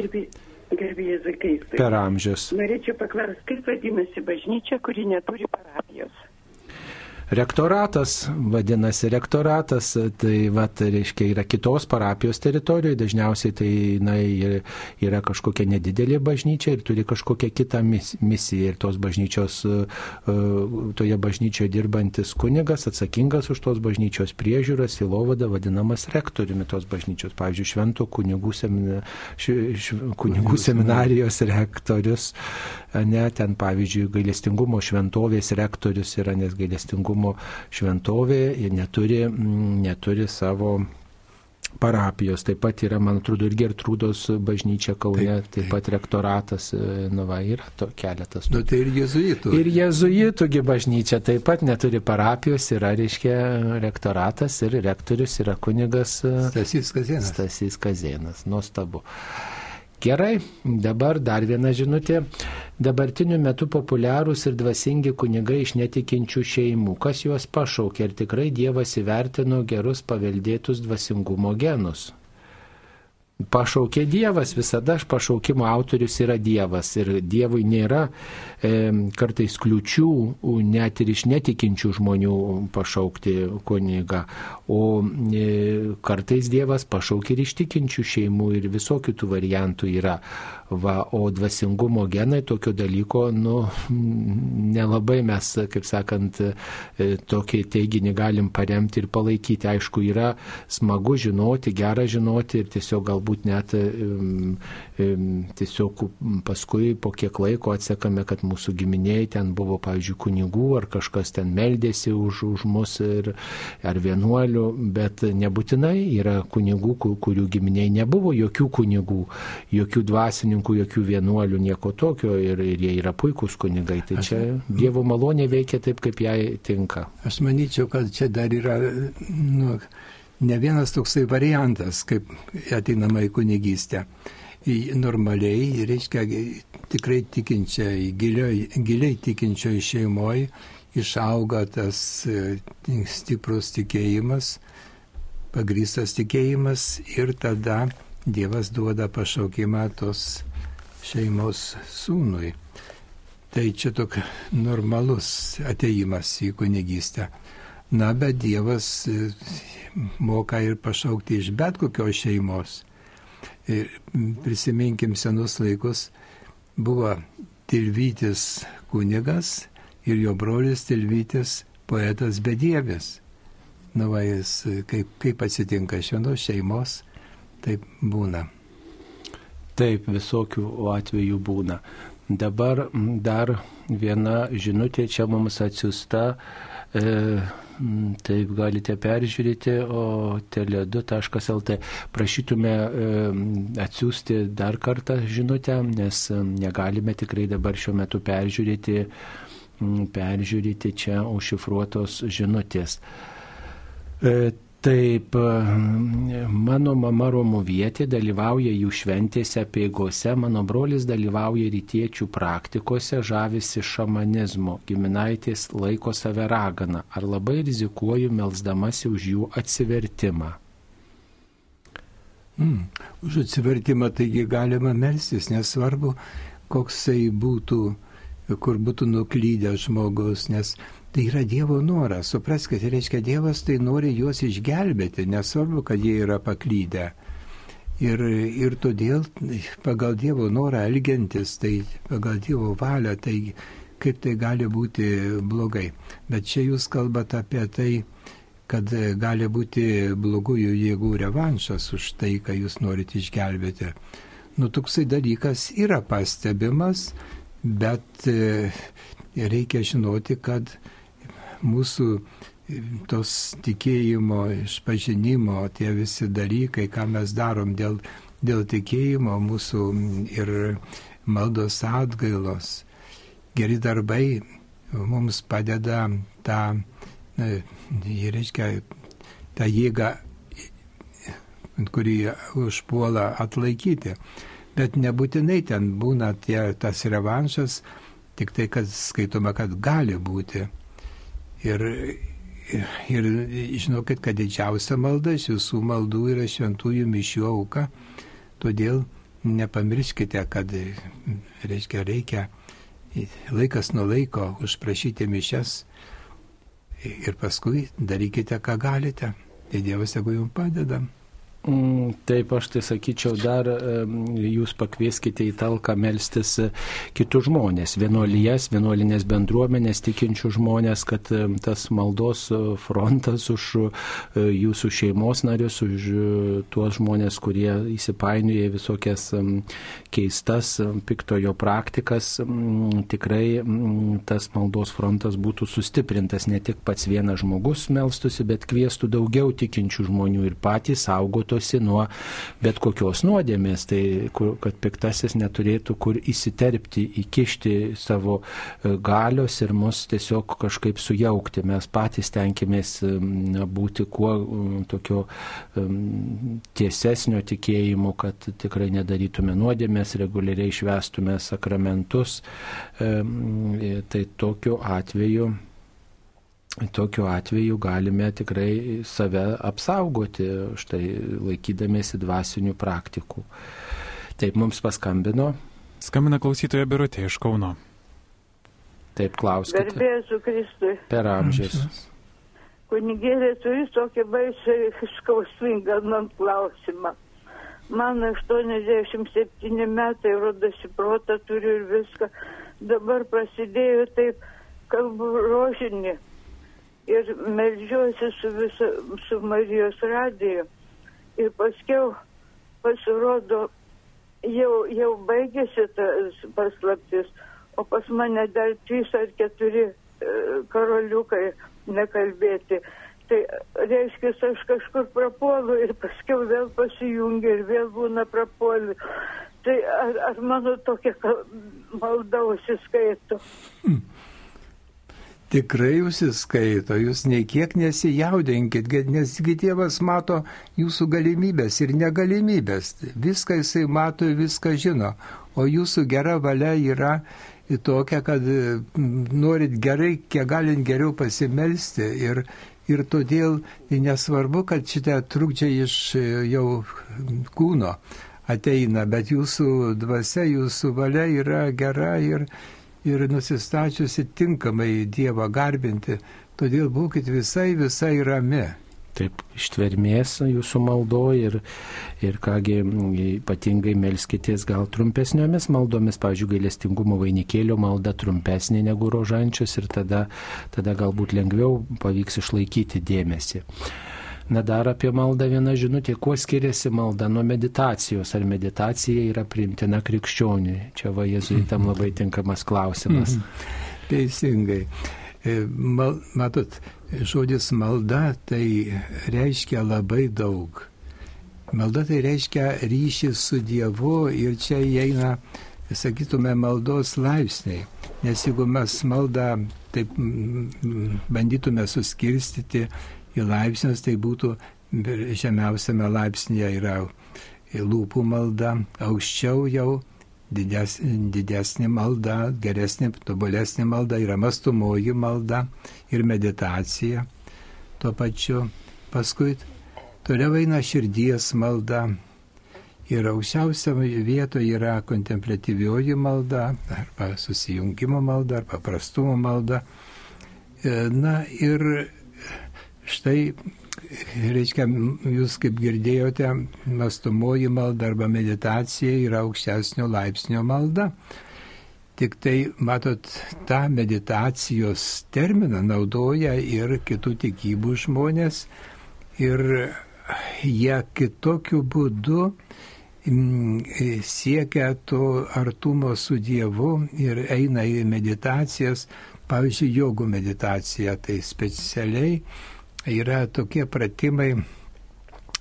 Gerbėjai Zakai. Per amžius. Norėčiau paklausti, kaip vadinasi bažnyčia, kuri neturi parapijos? Rektoratas, vadinasi rektoratas, tai va, reiškia, yra kitos parapijos teritorijoje, dažniausiai tai na, yra kažkokia nedidelė bažnyčia ir turi kažkokią kitą misiją. Ir tos bažnyčios, e, e, toje bažnyčioje dirbantis kunigas atsakingas už tos bažnyčios priežiūrą, silovada vadinamas rektoriumi tos bažnyčios, pavyzdžiui, švento kunigų, semina, š, š, kunigų seminarijos rektorius, ne, ten pavyzdžiui, gailestingumo šventovės rektorius yra, nes gailestingumo Abraomo šventovė ir neturi, mm, neturi savo parapijos, taip pat yra, man atrodo, ir Gertrūdos bažnyčia Kaune, taip, taip. taip pat rektoratas, e, nu va, yra to keletas. Nu, tai ir jezuitų. Ir jezuitųgi bažnyčia taip pat neturi parapijos, yra, reiškia, rektoratas ir rektorius yra kunigas e, Stasys Kazienas. Stasys Kazienas, nuostabu. Gerai, dabar dar viena žinutė. Dabartiniu metu populiarūs ir dvasingi kunigai iš netikinčių šeimų. Kas juos pašaukė ir tikrai Dievas įvertino gerus paveldėtus dvasingumo genus? Pašaukė Dievas, visada pašaukimo autorius yra Dievas ir Dievui nėra e, kartais kliučių net ir iš netikinčių žmonių pašaukti kunigą, o e, kartais Dievas pašaukė ir iš tikinčių šeimų ir visokių tų variantų yra. Va, o dvasingumo genai tokio dalyko, nu, nelabai mes, kaip sakant, e, tokį teiginį galim paremti ir palaikyti. Aišku, yra smagu žinoti, gera žinoti ir tiesiog galbūt net tiesiog paskui po kiek laiko atsekame, kad mūsų giminiai ten buvo, pavyzdžiui, kunigų ar kažkas ten meldėsi už, už mus ir, ar vienuolių, bet nebūtinai yra kunigų, kurių giminiai nebuvo jokių kunigų, jokių dvasininkų, jokių vienuolių, nieko tokio ir, ir jie yra puikūs kunigai. Tai aš, čia Dievo malonė veikia taip, kaip jai tinka. Aš manyčiau, kad čia dar yra nu, ne vienas toksai variantas, kaip ateinama į kunigystę normaliai, reiškia tikrai tikinčiai, giliai, giliai tikinčiai šeimoje išauga tas e, stiprus tikėjimas, pagrystas tikėjimas ir tada Dievas duoda pašaukimą tos šeimos sūnui. Tai čia toks normalus ateimas į kunigystę. Na, bet Dievas e, moka ir pašaukti iš bet kokios šeimos. Ir prisiminkim senus laikus, buvo Tilvytis kunigas ir jo brolis Tilvytis poetas bedievis. Na, va, jis, kaip, kaip atsitinka iš vienos šeimos, taip būna. Taip, visokių atvejų būna. Dabar dar viena žinutė čia mums atsiusta. E, taip galite peržiūrėti, o tele2.lt prašytume atsiųsti dar kartą žinutę, nes negalime tikrai dabar šiuo metu peržiūrėti, mm, peržiūrėti čia užšifruotos žinutės. Taip, mano mama Romovietė dalyvauja jų šventėse, peigose, mano brolis dalyvauja rytiečių praktikose, žavisi šamanizmo, giminaitės laiko save ragana. Ar labai rizikuoju melzdamasi už jų atsivertimą? Mm, už atsivertimą taigi galima melstis, nesvarbu, koksai būtų, kur būtų nuklydęs žmogus, nes Tai yra Dievo noras. Supraskite, reiškia, Dievas tai nori juos išgelbėti, nesvarbu, kad jie yra paklydę. Ir, ir todėl pagal Dievo norą elgiantis, tai pagal Dievo valią, tai kaip tai gali būti blogai. Bet čia jūs kalbate apie tai, kad gali būti blogųjų jėgų revanšas už tai, ką jūs norite išgelbėti. Nu, toksai dalykas yra pastebimas, bet e, reikia žinoti, kad mūsų e, tos tikėjimo, išpažinimo, tie visi dalykai, ką mes darom dėl, dėl tikėjimo, mūsų ir maldos atgailos, geri darbai mums padeda tą, jie reiškia, tą jėgą, kurį užpuola atlaikyti. Bet nebūtinai ten būna tie, tas revanšas, tik tai, kad skaitome, kad gali būti. Ir, ir žinokit, kad didžiausia malda iš visų maldų yra šventųjų mišių auka. Todėl nepamirškite, kad reiškia, reikia laikas nuo laiko užprašyti mišes ir paskui darykite, ką galite. Tai Dievas tegu jums padeda. Mm, taip, aš tai sakyčiau, dar jūs pakvieskite į talką melstis e, kitus žmonės, vienuolijas, vienuolinės bendruomenės, tikinčių žmonės, kad tas maldos e, frontas už e, jūsų šeimos narius, už tuos žmonės, kurie įsipainioja visokias keistas piktojo praktikas, tikrai tas maldos frontas būtų sustiprintas, ne tik pats vienas žmogus melstusi, bet kvieštų daugiau tikinčių žmonių ir patys saugotų saugotosi nuo bet kokios nuodėmės, tai kur, kad piktasis neturėtų kur įsiterpti, įkišti savo e, galios ir mus tiesiog kažkaip sujaukti. Mes patys tenkimės būti kuo tokio tiesesnio tikėjimu, kad tikrai nedarytume nuodėmės, reguliariai švestume sakramentus. Tai tokiu atveju tokiu atveju galime tikrai save apsaugoti, štai laikydamėsi dvasinių praktikų. Taip mums paskambino. Skambina klausytoja Birutė iš Kauno. Taip klauskite. Garbėsiu Kristui. Per amžius. Kunigėlė turi tokį baisiai skausmingą man klausimą. Man 87 metai, rodosi protą turiu ir viską. Dabar prasidėjo taip, kalbu rožinį ir melžiuosi su, visa, su Marijos radiju. Ir paskiau pasirodo, jau, jau baigėsi tas paslaptis, o pas mane dar trys ar keturi e, karoliukai nekalbėti. Tai reiškia, aš kažkur prapuolu ir paskiau vėl pasijungia ir vėl būna prapuoliu. Tai ar, ar mano tokia malda užsiskaito? Hmm tikrai užsiskaito, jūs nei kiek nesijaudinkit, nesgi Dievas mato jūsų galimybės ir negalimybės. Viską jisai mato ir viską žino. O jūsų gera valia yra tokia, kad norit gerai, kiek galint geriau pasimelsti. Ir, ir todėl nesvarbu, kad šitie trukdžiai iš jau kūno ateina, bet jūsų dvasia, jūsų valia yra gera ir, ir nusistačiusi tinkamai Dievą garbinti, todėl būkite visai, visai rami. Taip, ištvermės jūsų maldo ir, ir kągi ypatingai melskitės gal trumpesniomis maldomis, pavyzdžiui, gailestingumo vainikėlio malda trumpesnė negu rožančius ir tada, tada galbūt lengviau pavyks išlaikyti dėmesį. Na dar apie maldą viena žinutė, kuo skiriasi malda nuo meditacijos, ar meditacija yra priimtina krikščioniui. Čia va jezuitam labai tinkamas klausimas. Mhm. Teisingai. E, mal, matot, žodis malda tai reiškia labai daug. Malda tai reiškia ryšį su Dievu ir čia įeina, sakytume, maldos laipsniai. Nes jeigu mes maldą taip bandytume suskirstyti į laipsnius, tai būtų žemiausiame laipsnėje yra lūpų malda, aukščiau jau dides, didesnė malda, geresnė, tobulesnė malda yra mastumoji malda ir meditacija. Tuo pačiu paskui toliau eina širdies malda. Ir aukščiausia vietoje yra kontemplatyvioji malda, arba susijungimo malda, arba paprastumo malda. E, na ir Štai, reiškia, jūs kaip girdėjote, mastumoji malda arba meditacija yra aukštesnio laipsnio malda. Tik tai, matot, tą meditacijos terminą naudoja ir kitų tikybų žmonės ir jie kitokiu būdu mm, siekia to artumo su Dievu ir eina į meditacijas, pavyzdžiui, jogų meditacija, tai specialiai yra tokie pratimai,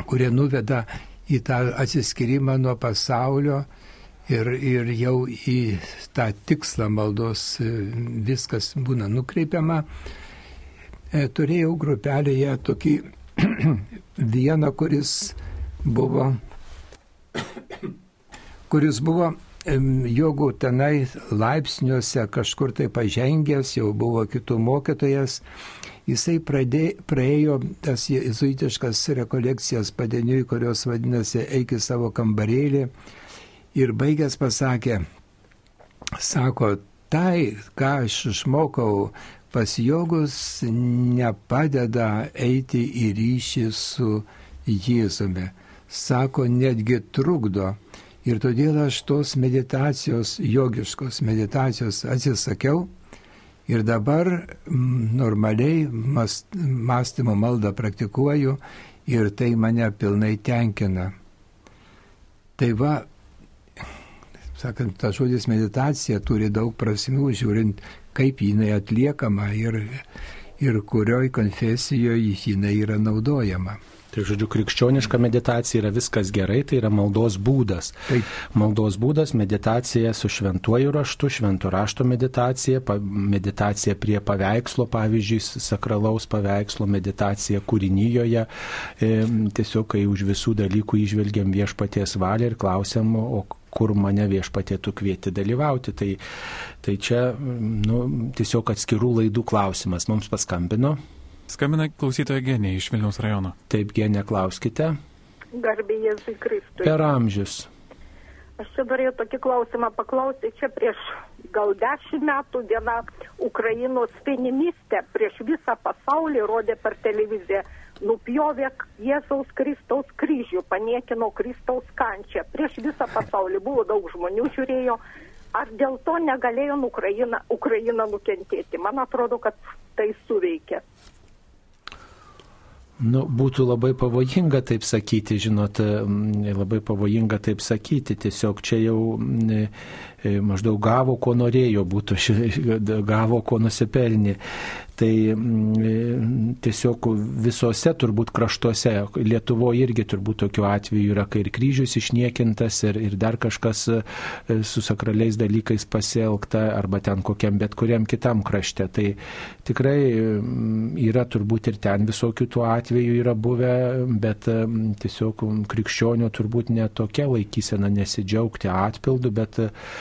kurie nuveda į tą atsiskyrimą nuo pasaulio ir, ir jau į tą tikslą maldos e, viskas būna nukreipiama. E, turėjau grupelėje tokį (clears throat) vieną, kuris buvo, (clears throat) kuris buvo jogų tenai laipsniuose kažkur tai pažengęs, jau buvo kitų mokytojas jisai pradė, praėjo tas jezuitiškas rekolekcijas padeniui, kurios vadinasi Eik į savo kambarėlį ir baigęs pasakė, sako, tai, ką aš išmokau pas jogus, nepadeda eiti į ryšį su Jėzumi. Sako, netgi trukdo. Ir todėl aš tos meditacijos, jogiškos meditacijos atsisakiau ir dabar mm, normaliai mąstymo maldą praktikuoju ir tai mane pilnai tenkina. Tai va, sakant, tas žodis meditacija turi daug prasmių, žiūrint, kaip jinai atliekama ir, ir kurioj konfesijoje jinai yra naudojama. Tai žodžiu, krikščioniška meditacija yra viskas gerai, tai yra maldos būdas. Taip. Maldos būdas, meditacija su šventuoju raštu, švento rašto meditacija, meditacija prie paveikslo, pavyzdžiui, sakralaus paveikslo, meditacija kūrinyjoje. E, tiesiog, kai už visų dalykų išvelgiam viešpaties valią ir klausiam, o kur mane viešpatėtų kvieti dalyvauti. Tai, tai čia nu, tiesiog atskirų laidų klausimas. Mums paskambino. Skambina klausytoja Genė iš Vilniaus rajono. Taip, Genė, klauskite. Garbė Jėzui Kristui. Per amžius. Aš čia norėjau tokį klausimą paklausti. Čia prieš gal dešimt metų viena Ukrainos feministė prieš visą pasaulį rodė per televiziją nupjovė Jėzaus Kristaus kryžių, paniekino Kristaus kančią. Prieš visą pasaulį buvo daug žmonių žiūrėjo. Ar dėl to negalėjo Ukraina, Ukraina nukentėti? Man atrodo, kad tai suveikia. Nu, būtų labai pavojinga taip sakyti, žinot, labai pavojinga taip sakyti. Tiesiog čia jau e, maždaug gavo, ko norėjo, būtų gavo, ko nusipelnė. Tai mm, tiesiog visose turbūt kraštuose, Lietuvoje irgi turbūt tokiu atveju yra, kai ir kryžius išniekintas, ir, ir dar kažkas e, su sakraliais dalykais pasielgta, arba ten kokiam bet kuriam kitam krašte. Tai tikrai mm, yra turbūt ir ten visokių tų atvejų yra buvę, bet tiesiog krikščionio turbūt netokia laikysena nesidžiaugti atpildu, bet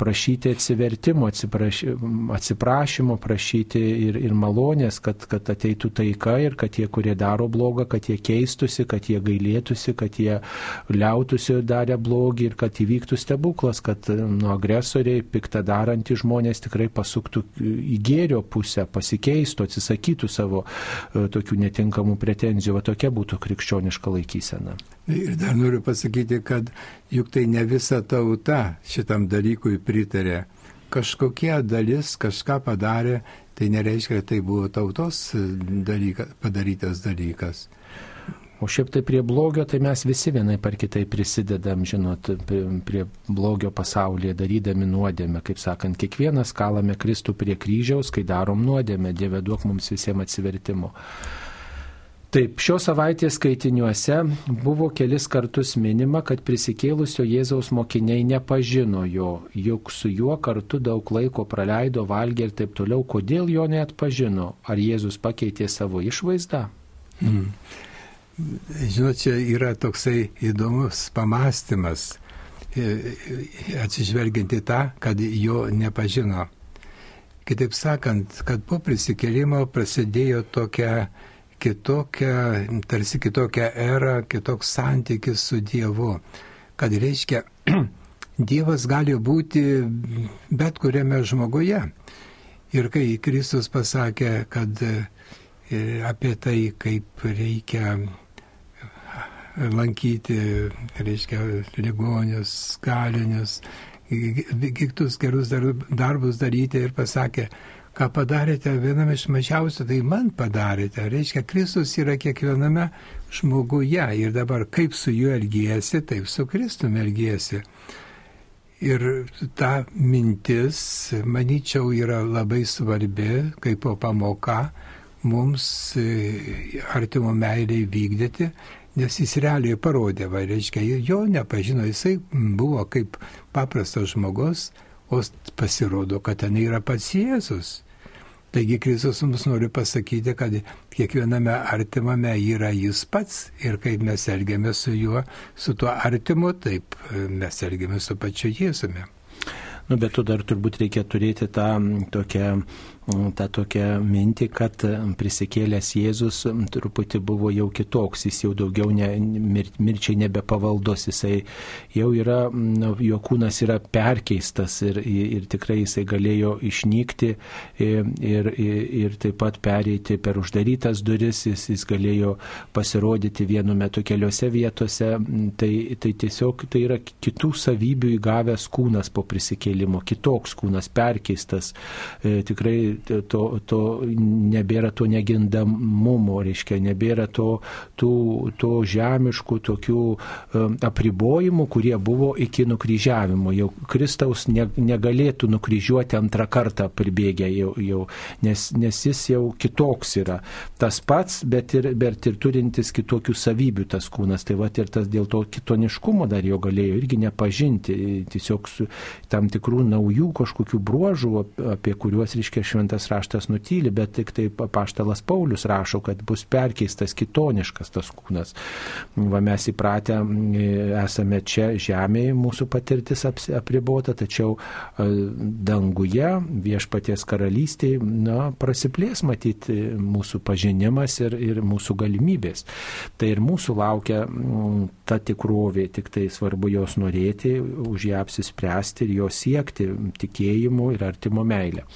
prašyti atsivertimo, atsiprašymo, prašyti ir, ir malonės, kad, kad ateitų taika ir kad tie, kurie daro blogą, kad jie keistusi, kad jie gailėtųsi, kad jie liautųsi darę blogį ir kad įvyktų stebuklas, kad nu, agresoriai, piktą darantys žmonės tikrai pasuktų į gėrio pusę, pasikeistų, atsisakytų savo e, tokių netinkamų pretenzijų. Va tokia būtų krikščioniška laikysena. Ir dar noriu pasakyti, kad juk tai ne visa tauta šitam dalykui pritarė. Kažkokie dalis kažką padarė, tai nereiškia, kad tai buvo tautos dalyka, padarytas dalykas. O šiaip tai prie blogio, tai mes visi vienai par kitai prisidedam, žinot, prie, prie blogio pasaulyje, darydami nuodėmę. Kaip sakant, kiekvienas kalame Kristų prie kryžiaus, kai darom nuodėmę, Dieve duok mums visiems atsivertimo. Taip, šios savaitės skaitiniuose buvo kelis kartus minima, kad prisikėlusio Jėzaus mokiniai nepažino jo, juk su juo kartu daug laiko praleido, valgė ir taip toliau. Kodėl jo net pažino? Ar Jėzus pakeitė savo išvaizdą? Mm. Žinot, čia yra toksai įdomus pamastymas, e, atsižvelgiant į tą, kad jo nepažino. Kitaip sakant, kad po prisikėlimo prasidėjo tokia kitokia, tarsi kitokia era, kitoks santykis su Dievu. Kad reiškia, (clears throat) Dievas gali būti bet kuriame žmoguje. Ir kai Kristus pasakė, kad e, apie tai, kaip reikia lankyti, reiškia, ligonius, kalinius, kitus gerus darbus daryti ir pasakė, ką padarėte vienam iš mažiausių, tai man padarėte. Reiškia, Kristus yra kiekviename žmoguje ir dabar kaip su juo elgiesi, taip su Kristumi elgiesi. Ir ta mintis, manyčiau, yra labai svarbi, kaip po pamoka mums e, artimo meiliai vykdyti, nes jis realiai parodė, va, reiškia, jo nepažino, jisai buvo kaip paprastas žmogus, o pasirodo, kad ten yra pats Jėzus. Taigi Kristus mums nori pasakyti, kad kiekviename artimame yra jis pats ir kaip mes elgiamės su juo, su tuo artimu, taip mes elgiamės su pačiu Jėzumi. Nu, bet tu dar turbūt reikia turėti tą tokią tą tokią mintį, kad prisikėlęs Jėzus truputį buvo jau kitoks, jis jau daugiau ne, mir, mirčiai nebepavaldus, jisai jau yra, nu, jo kūnas yra perkeistas ir, ir tikrai jisai galėjo išnykti ir, ir, ir taip pat pereiti per uždarytas duris, jis, jis galėjo pasirodyti vienu metu keliose vietose, tai, tai tiesiog tai yra kitų savybių įgavęs kūnas po prisikėlimo, kitoks kūnas, perkeistas, e, tikrai to, to nebėra to negindamumo, reiškia, nebėra to, tų, to žemiškų tokių apribojimų, kurie buvo iki nukryžiavimo. Jau Kristaus ne, negalėtų nukryžiuoti antrą kartą pribėgę jau, jau nes, nes jis jau kitoks yra. Tas pats, bet ir, bet ir turintis kitokių savybių tas kūnas. Tai va ir tas dėl to kitoniškumo dar jo galėjo irgi nepažinti, tiesiog tam tikrų naujų kažkokių bruožų, apie kuriuos, reiškia, šventas raštas nutyli, bet tik taip paštalas Paulius rašo, kad bus perkeistas kitoniškas tas kūnas. Va mes įpratę esame čia žemėje, mūsų patirtis apribota, tačiau danguje, viešpaties karalystėje, na, prasiplės matyti mūsų pažinimas ir, ir mūsų galimybės. Tai ir mūsų laukia ta tikrovė, tik tai svarbu jos norėti, už ją apsispręsti ir jos siekti tikėjimu ir artimo meilę.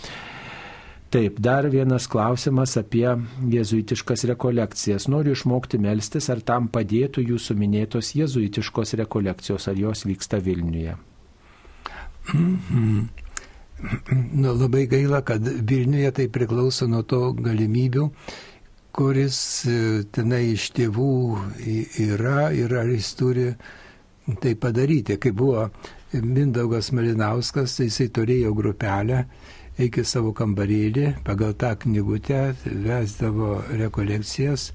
Taip, dar vienas klausimas apie jėzuitiškas rekolekcijas. Noriu išmokti melstis, ar tam padėtų jūsų minėtos jėzuitiškos rekolekcijos, ar jos vyksta Vilniuje. -hmm. Nu, labai gaila, kad Vilniuje tai priklauso nuo to galimybių, kuris e, tenai iš tėvų yra ir ar jis turi tai padaryti. Kai buvo Mindaugas Malinauskas, tai jisai turėjo grupelę iki savo kambarėlį, pagal tą knygutę vesdavo rekolekcijas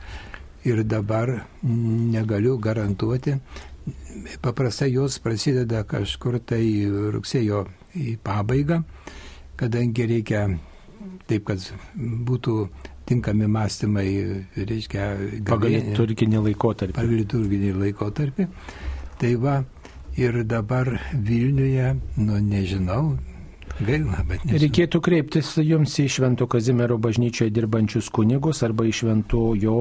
ir dabar negaliu garantuoti. Paprastai jos prasideda kažkur tai rugsėjo į pabaigą, kadangi reikia taip, kad būtų tinkami mąstymai, reiškia, pagal liturginį laikotarpį. Pagal liturginį laikotarpį. Tai va, ir dabar Vilniuje, nu nežinau, Gaila, bet nežinau. Reikėtų kreiptis jums į Švento Kazimiero bažnyčioje dirbančius kunigus arba į Švento jo,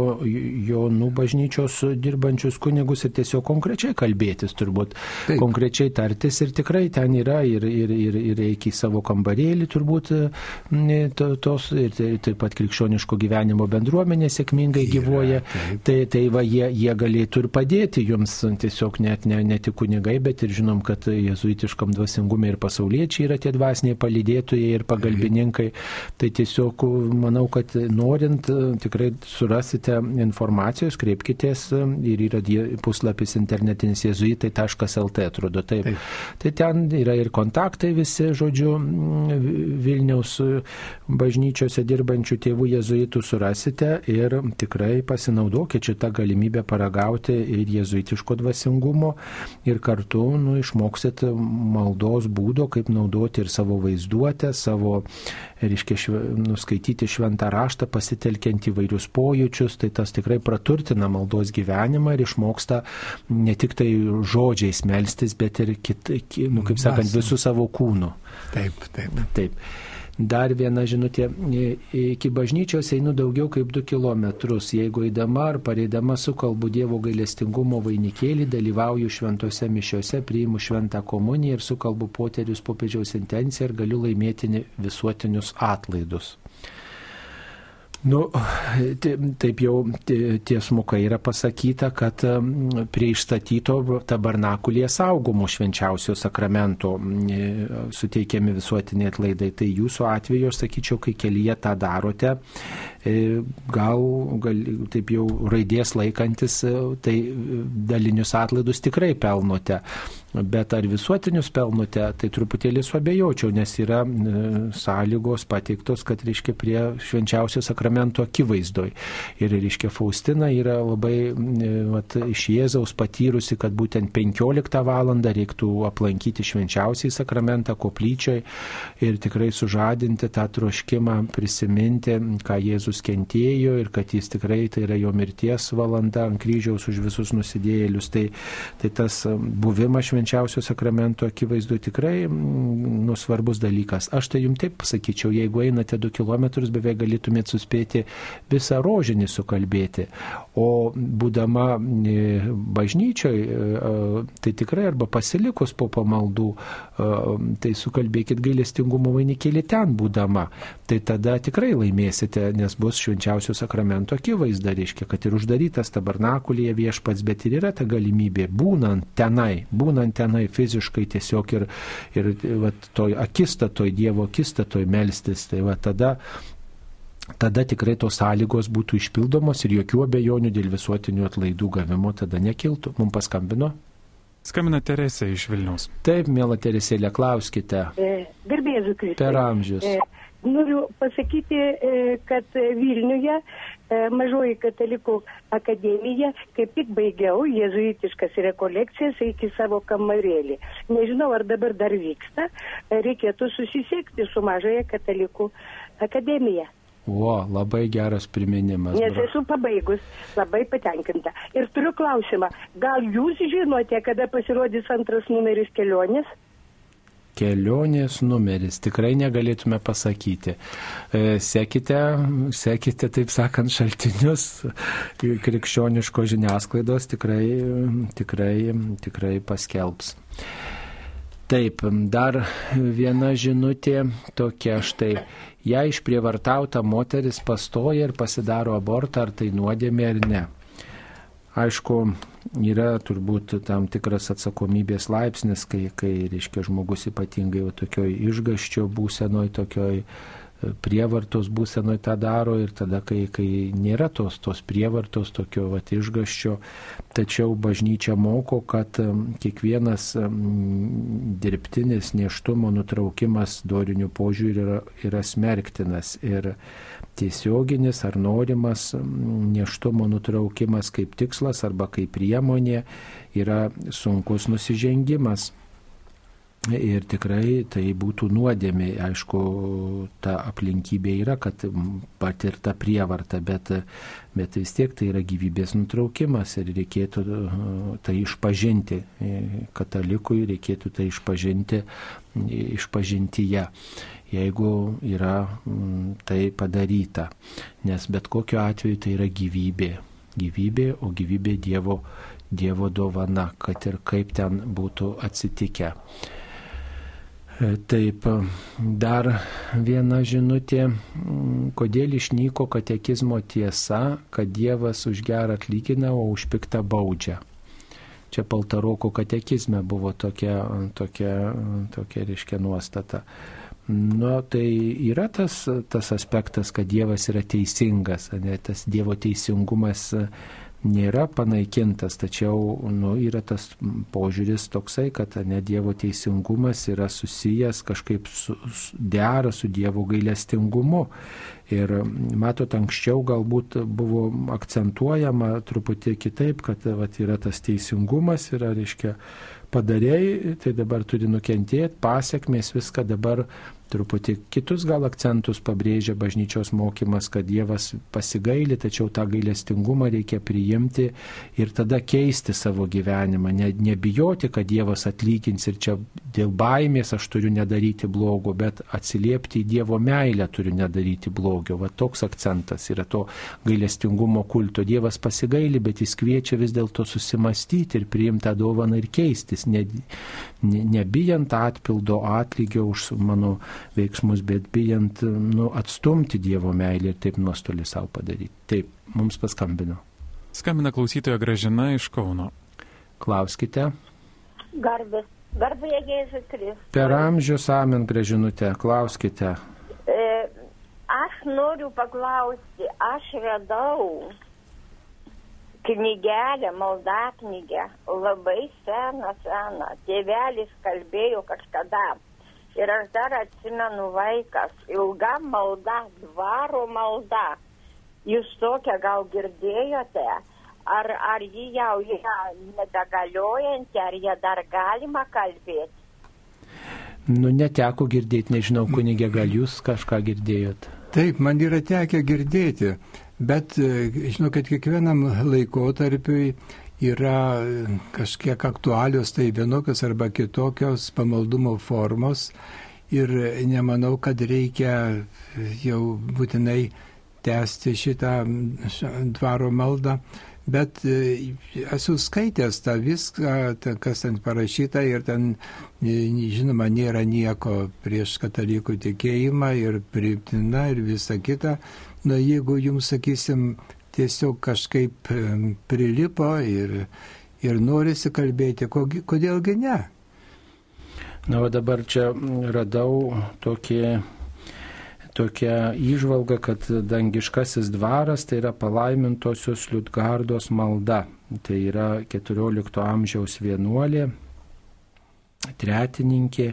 Jonų bažnyčios dirbančius kunigus ir tiesiog konkrečiai kalbėtis, turbūt Taip. konkrečiai tartis ir tikrai ten yra ir, ir, ir, ir reikia į savo kambarėlį turbūt tos ir taip pat krikščioniško gyvenimo bendruomenė sėkmingai yra, gyvuoja. Taip. Tai, tai va jie, jie galėtų ir padėti jums tiesiog net ne, ne tik kunigai, bet ir žinom, kad jezuitiškam dvasingumui ir pasauliečiai yra tie dvasiniai dvasiniai palydėtojai ir pagalbininkai. Tai tiesiog manau, kad norint tikrai surasite informacijos, kreipkitės ir yra puslapis internetinis jezuitai.lt atrodo. Taip. Taip. Tai ten yra ir kontaktai visi, žodžiu, Vilniaus bažnyčiose dirbančių tėvų jezuitų surasite ir tikrai pasinaudokite šitą galimybę paragauti ir jezuitiško dvasingumo ir kartu nu, išmoksit maldos būdo, kaip naudoti ir savo vaizduotę, savo, reiškia, šve, nuskaityti šventą raštą, pasitelkiant įvairius pojūčius, tai tas tikrai praturtina maldos gyvenimą ir išmoksta ne tik tai žodžiais melstis, bet ir, kit, nu, kaip sakant, visų savo kūnų. Taip, taip. Taip. Dar viena žinutė. Iki bažnyčios einu daugiau kaip 2 km. Jeigu eidama ar pareidama sukalbu Dievo gailestingumo vainikėlį, dalyvauju šventose mišiose, priimu šventą komuniją ir sukalbu poterius popiežiaus intenciją ir galiu laimėti visuotinius atlaidus. Nu, taip jau tiesmukai yra pasakyta, kad prie išstatyto tabernakulėje saugomų švenčiausio sakramento suteikiami visuotiniai atlaidai. Tai jūsų atveju, aš sakyčiau, kai kelyje tą darote, gal, gal taip jau raidės laikantis, e, tai dalinius atlaidus tikrai pelnote. Bet ar visuotinius pelnote, tai truputėlį suabejočiau, nes yra e, sąlygos pateiktos, kad, reiškia, prie švenčiausio sakramento akivaizdoj. Ir, reiškia, Faustina yra labai vat, iš Jėzaus patyrusi, kad būtent 15 val. reiktų aplankyti švenčiausiai sakramentą koplyčioj ir tikrai sužadinti tą troškimą, prisiminti, ką Jėzus Jėzus kentėjo ir kad jis tikrai tai yra jo mirties valanda ant kryžiaus už visus nusidėjėlius. Tai, tai tas buvimas švenčiausio sakramento akivaizdu tikrai mm, nusvarbus dalykas. Aš tai jums taip pasakyčiau, jeigu einate 2 km, beveik galėtumėte suspėti visą rožinį sukalbėti. O būdama e, bažnyčioje, tai tikrai arba pasilikus po pamaldų, tai sukalbėkit gailestingumo vainikėlį ten būdama. Tai tada tikrai laimėsite, nes bus švenčiausio sakramento akivaizda, reiškia, kad ir uždarytas tabernakulėje viešpats, bet ir yra ta galimybė, būnant tenai, būnant tenai fiziškai tiesiog ir, ir va, toj akistatoj, Dievo akistatoj melstis, tai va tada tada tikrai tos sąlygos būtų išpildomos ir jokių abejonių dėl visuotinių atlaidų gavimo tada nekiltų. Mums paskambino. Skambina Teresė iš Vilniaus. Taip, mėla Teresėlė, klauskite. E, Garbėsiu Kristus. Per amžius. E, noriu pasakyti, e, kad Vilniuje e, mažoji katalikų akademija kaip tik baigiau jezuitiškas rekolekcijas iki savo kamarėlį. Nežinau, ar dabar dar vyksta, reikėtų susisiekti su mažoje katalikų akademija. O, labai geras priminimas. Nes esu pabaigus, labai patenkinta. Ir turiu klausimą, gal jūs žinote, kada pasirodys antras numeris kelionės? Kelionės numeris, tikrai negalėtume pasakyti. E, sekite, sekite, taip sakant, šaltinius krikščioniško žiniasklaidos, tikrai, tikrai, tikrai paskelbs. Taip, dar viena žinutė tokia štai. Jei išprievartauta moteris pastoja ir pasidaro abortą, ar tai nuodėmė ar ne. Aišku, yra turbūt tam tikras atsakomybės laipsnis, kai, kai reiškia, žmogus ypatingai tokioj išgaščio būsenoj, tokioj prievartos būsenoj tą daro ir tada, kai, kai nėra tos, tos prievartos, tokio vat, išgaščio. Tačiau bažnyčia moko, kad kiekvienas dirbtinis neštumo nutraukimas dorinių požiūrį yra, yra smerktinas. Ir tiesioginis ar norimas neštumo nutraukimas kaip tikslas arba kaip priemonė yra sunkus nusižengimas. Ir tikrai tai būtų nuodėmė, aišku, ta aplinkybė yra, kad patirta prievarta, bet, bet vis tiek tai yra gyvybės nutraukimas ir reikėtų uh, tai išpažinti. Katalikui reikėtų tai išpažinti, išpažinti ją, jeigu yra tai padaryta. Nes bet kokiu atveju tai yra gyvybė. Gyvybė, o gyvybė Dievo, dievo dovana, kad ir kaip ten būtų atsitikę. E, taip, dar viena žinutė, mm, kodėl išnyko katekizmo tiesa, kad Dievas už gerą atlygina, o už piktą baudžia. Čia Paltaroko katekizme buvo tokia, tokia, tokia reiškia nuostata. Nu, tai yra tas, tas aspektas, kad Dievas yra teisingas, ne, tas Dievo teisingumas nėra panaikintas, tačiau nu, yra tas požiūris toksai, kad ne Dievo teisingumas yra susijęs kažkaip su, su, dera su Dievo gailestingumu. Ir matot, anksčiau galbūt buvo akcentuojama truputį kitaip, kad vat, yra tas teisingumas, yra, reiškia, padarėjai, tai dabar turi nukentėti, pasiekmės viską dabar truputį kitus gal akcentus pabrėžia bažnyčios mokymas, kad Dievas pasigaili, tačiau tą gailestingumą reikia priimti ir tada keisti savo gyvenimą, ne, nebijoti, kad Dievas atlygins ir čia dėl baimės aš turiu nedaryti blogo, bet atsiliepti į Dievo meilę turiu nedaryti blogio. Va toks akcentas yra to gailestingumo kulto. Dievas pasigaili, bet jis kviečia vis dėlto susimastyti ir priimti tą dovaną ir keistis, ne, ne, nebijant atpildo atlygio už mano veiksmus, bet bijant nu, atstumti Dievo meilę ir taip nuostolį savo padaryti. Taip, mums paskambino. Skambina klausytoja Gražina iš Kauno. Klauskite. Garbė. Garbė Jėzus Kristus. Per amžius amen gražinutę, klauskite. E, aš noriu paklausti, aš radau knygelę, maldą knygę, labai seną, seną. Tėvelis kalbėjo kažkada Ir aš dar atsimenu vaikas, ilga malda, dvaro malda. Jūs tokią gal girdėjote? Ar, ar ji jau yra nebegaliojanti, ar jie dar galima kalbėti? Nu, neteko girdėti, nežinau, kunigė, gal jūs kažką girdėjot? Taip, man yra tekę girdėti, bet, žinau, kad kiekvienam laikotarpiui yra kažkiek aktualios, tai vienokios arba kitokios pamaldumo formos. Ir nemanau, kad reikia jau būtinai tęsti šitą dvaro maldą, bet e, esu skaitęs tą viską, kas ten parašyta ir ten, žinoma, nėra nieko prieš katalikų tikėjimą ir priimtina ir visa kita. Na, jeigu jums, sakysim, tiesiog kažkaip prilipo ir, ir norisi kalbėti, kodėlgi ne? Na, o dabar čia radau tokį tokia įžvalga, kad dangiškasis dvaras tai yra palaimintosios Liutgardos malda. Tai yra 14 amžiaus vienuolė, tretininkė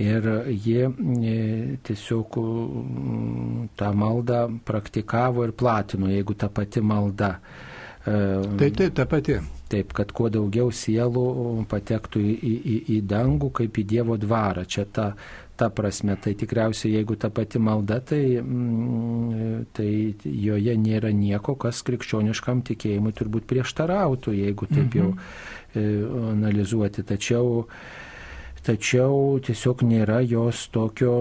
Ir jie tiesiog tą maldą praktikavo ir platino, jeigu ta pati malda. E, taip, taip, ta pati. Taip, kad kuo daugiau sielų patektų į, į, į dangų kaip į Dievo dvarą. Čia ta, ta prasme, tai tikriausiai jeigu ta pati malda, tai, tai joje nėra nieko, kas krikščioniškam tikėjimui turbūt prieštarautų, jeigu taip jau mhm. E, analizuoti. Tačiau tačiau tiesiog nėra jos tokio,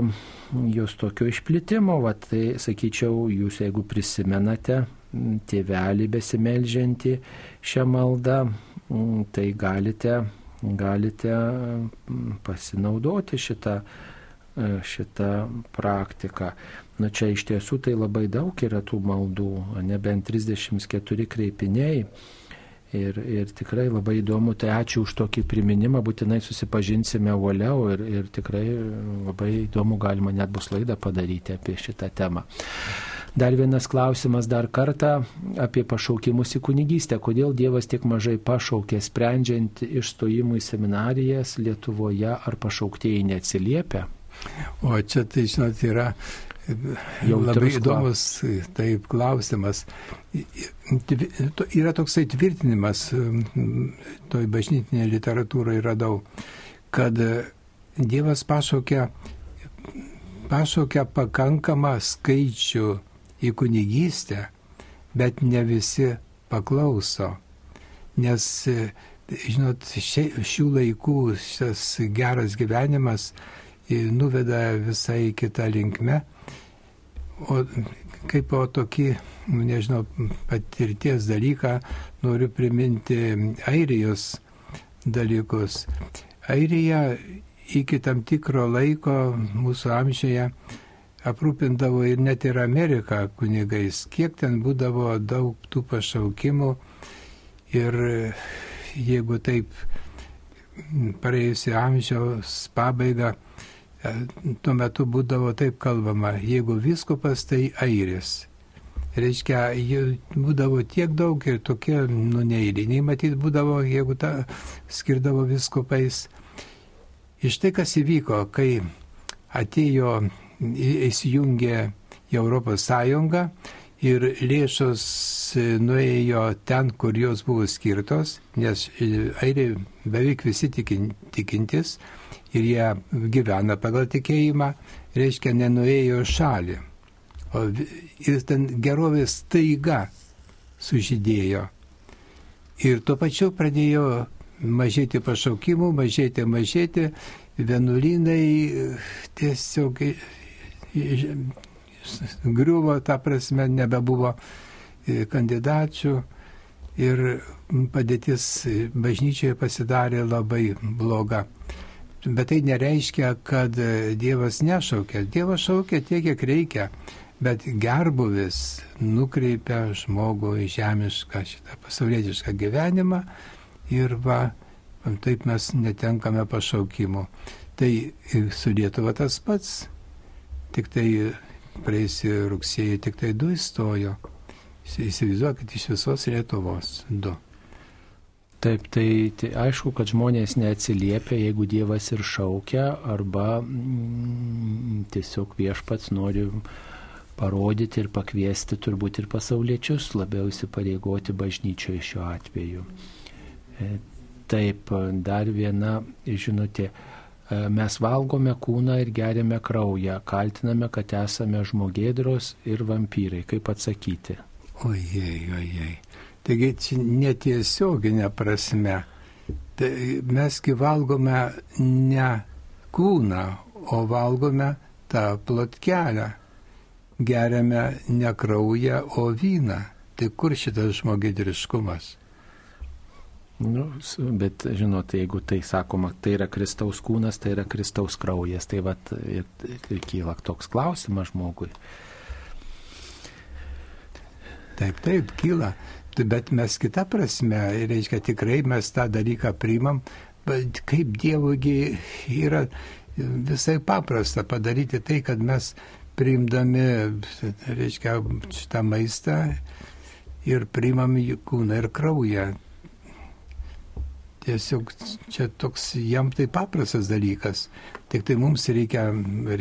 jos tokio išplitimo. Va, tai sakyčiau, jūs jeigu prisimenate tėvelį besimeldžiantį šią maldą, tai galite, galite pasinaudoti šitą, šitą praktiką. Na čia iš tiesų tai labai daug yra tų maldų, nebent 34 kreipiniai Ir, ir tikrai labai įdomu, tai ačiū už tokį priminimą, būtinai susipažinsime uoliau ir, ir tikrai labai įdomu, galima net bus laidą padaryti apie šitą temą. Dar vienas klausimas dar kartą apie pašaukimus į kunigystę. Kodėl Dievas tiek mažai pašaukė, sprendžiant išstojimų į seminarijas Lietuvoje, ar pašauktieji neatsiliepia? O čia tai, žinot, yra Jau labai įdomus taip klausimas. Yra toksai tvirtinimas, toj bažnytinėje literatūroje radau, kad Dievas pašaukia, pašaukia pakankamą skaičių į kunigystę, bet ne visi paklauso. Nes, žinot, šių laikų šis geras gyvenimas nuveda visai kitą linkmę O kaip po tokį, nu, nežinau, patirties dalyką noriu priminti Airijos dalykus. Airija iki tam tikro laiko mūsų amžiuje aprūpindavo ir net ir Ameriką kunigais. Kiek ten būdavo daug tų pašaukimų ir jeigu taip praėjusi amžiaus pabaiga tuo metu būdavo taip kalbama, jeigu viskupas, tai airis. Reiškia, būdavo tiek daug ir tokie, nu, neįliniai matyt būdavo, jeigu tą skirdavo viskupais. Iš tai, kas įvyko, kai atėjo, įsijungė į Europos Sąjungą ir lėšos nuėjo ten, kur jos buvo skirtos, nes airiai beveik visi tikintis, ir jie gyvena pagal tikėjimą, reiškia, nenuėjo šalį. O ir ten gerovės taiga sužydėjo. Ir tuo pačiu pradėjo mažėti pašaukimų, mažėti, mažėti, vienuolynai tiesiog griuvo, ta prasme, nebebuvo kandidačių ir padėtis bažnyčioje pasidarė labai bloga. Bet tai nereiškia, kad Dievas nešaukia. Dievas šaukia tiek, kiek reikia. Bet gerbuvis nukreipia žmogų į žemišką šitą pasaulietišką gyvenimą ir va, taip mes netenkame pašaukimo. Tai su Lietuva tas pats. Tik tai praeisį rugsėjį tik tai du įstojo. Įsivaizduokit iš visos Lietuvos du. Taip, tai, tai aišku, kad žmonės neatsiliepia, jeigu Dievas ir šaukia, arba mm, tiesiog viešpats nori parodyti ir pakviesti turbūt ir pasauliečius labiau įsipareigoti bažnyčioje šiuo atveju. E, taip, dar viena žinutė. E, mes valgome kūną ir geriame kraują, kaltiname, kad esame žmogėdros ir vampyrai. Kaip atsakyti? Ojei, ojei. Taigi čia netiesioginė prasme. Tai mesgi valgome ne kūną, o valgome tą plotkelę. Geriame ne kraują, o vyną. Tai kur šitas žmogidriškumas? Nu, bet žinot, jeigu tai sakoma, tai yra Kristaus kūnas, tai yra Kristaus kraujas, tai vat ir, ir kyla toks klausimas žmogui. Taip, taip, kyla. Bet mes kitą prasme, reiškia, tikrai mes tą dalyką priimam, bet kaip Dievogi yra visai paprasta padaryti tai, kad mes priimdami, reiškia, šitą maistą ir priimam kūną ir kraują tiesiog čia toks jam tai paprastas dalykas. Tik tai mums reikia,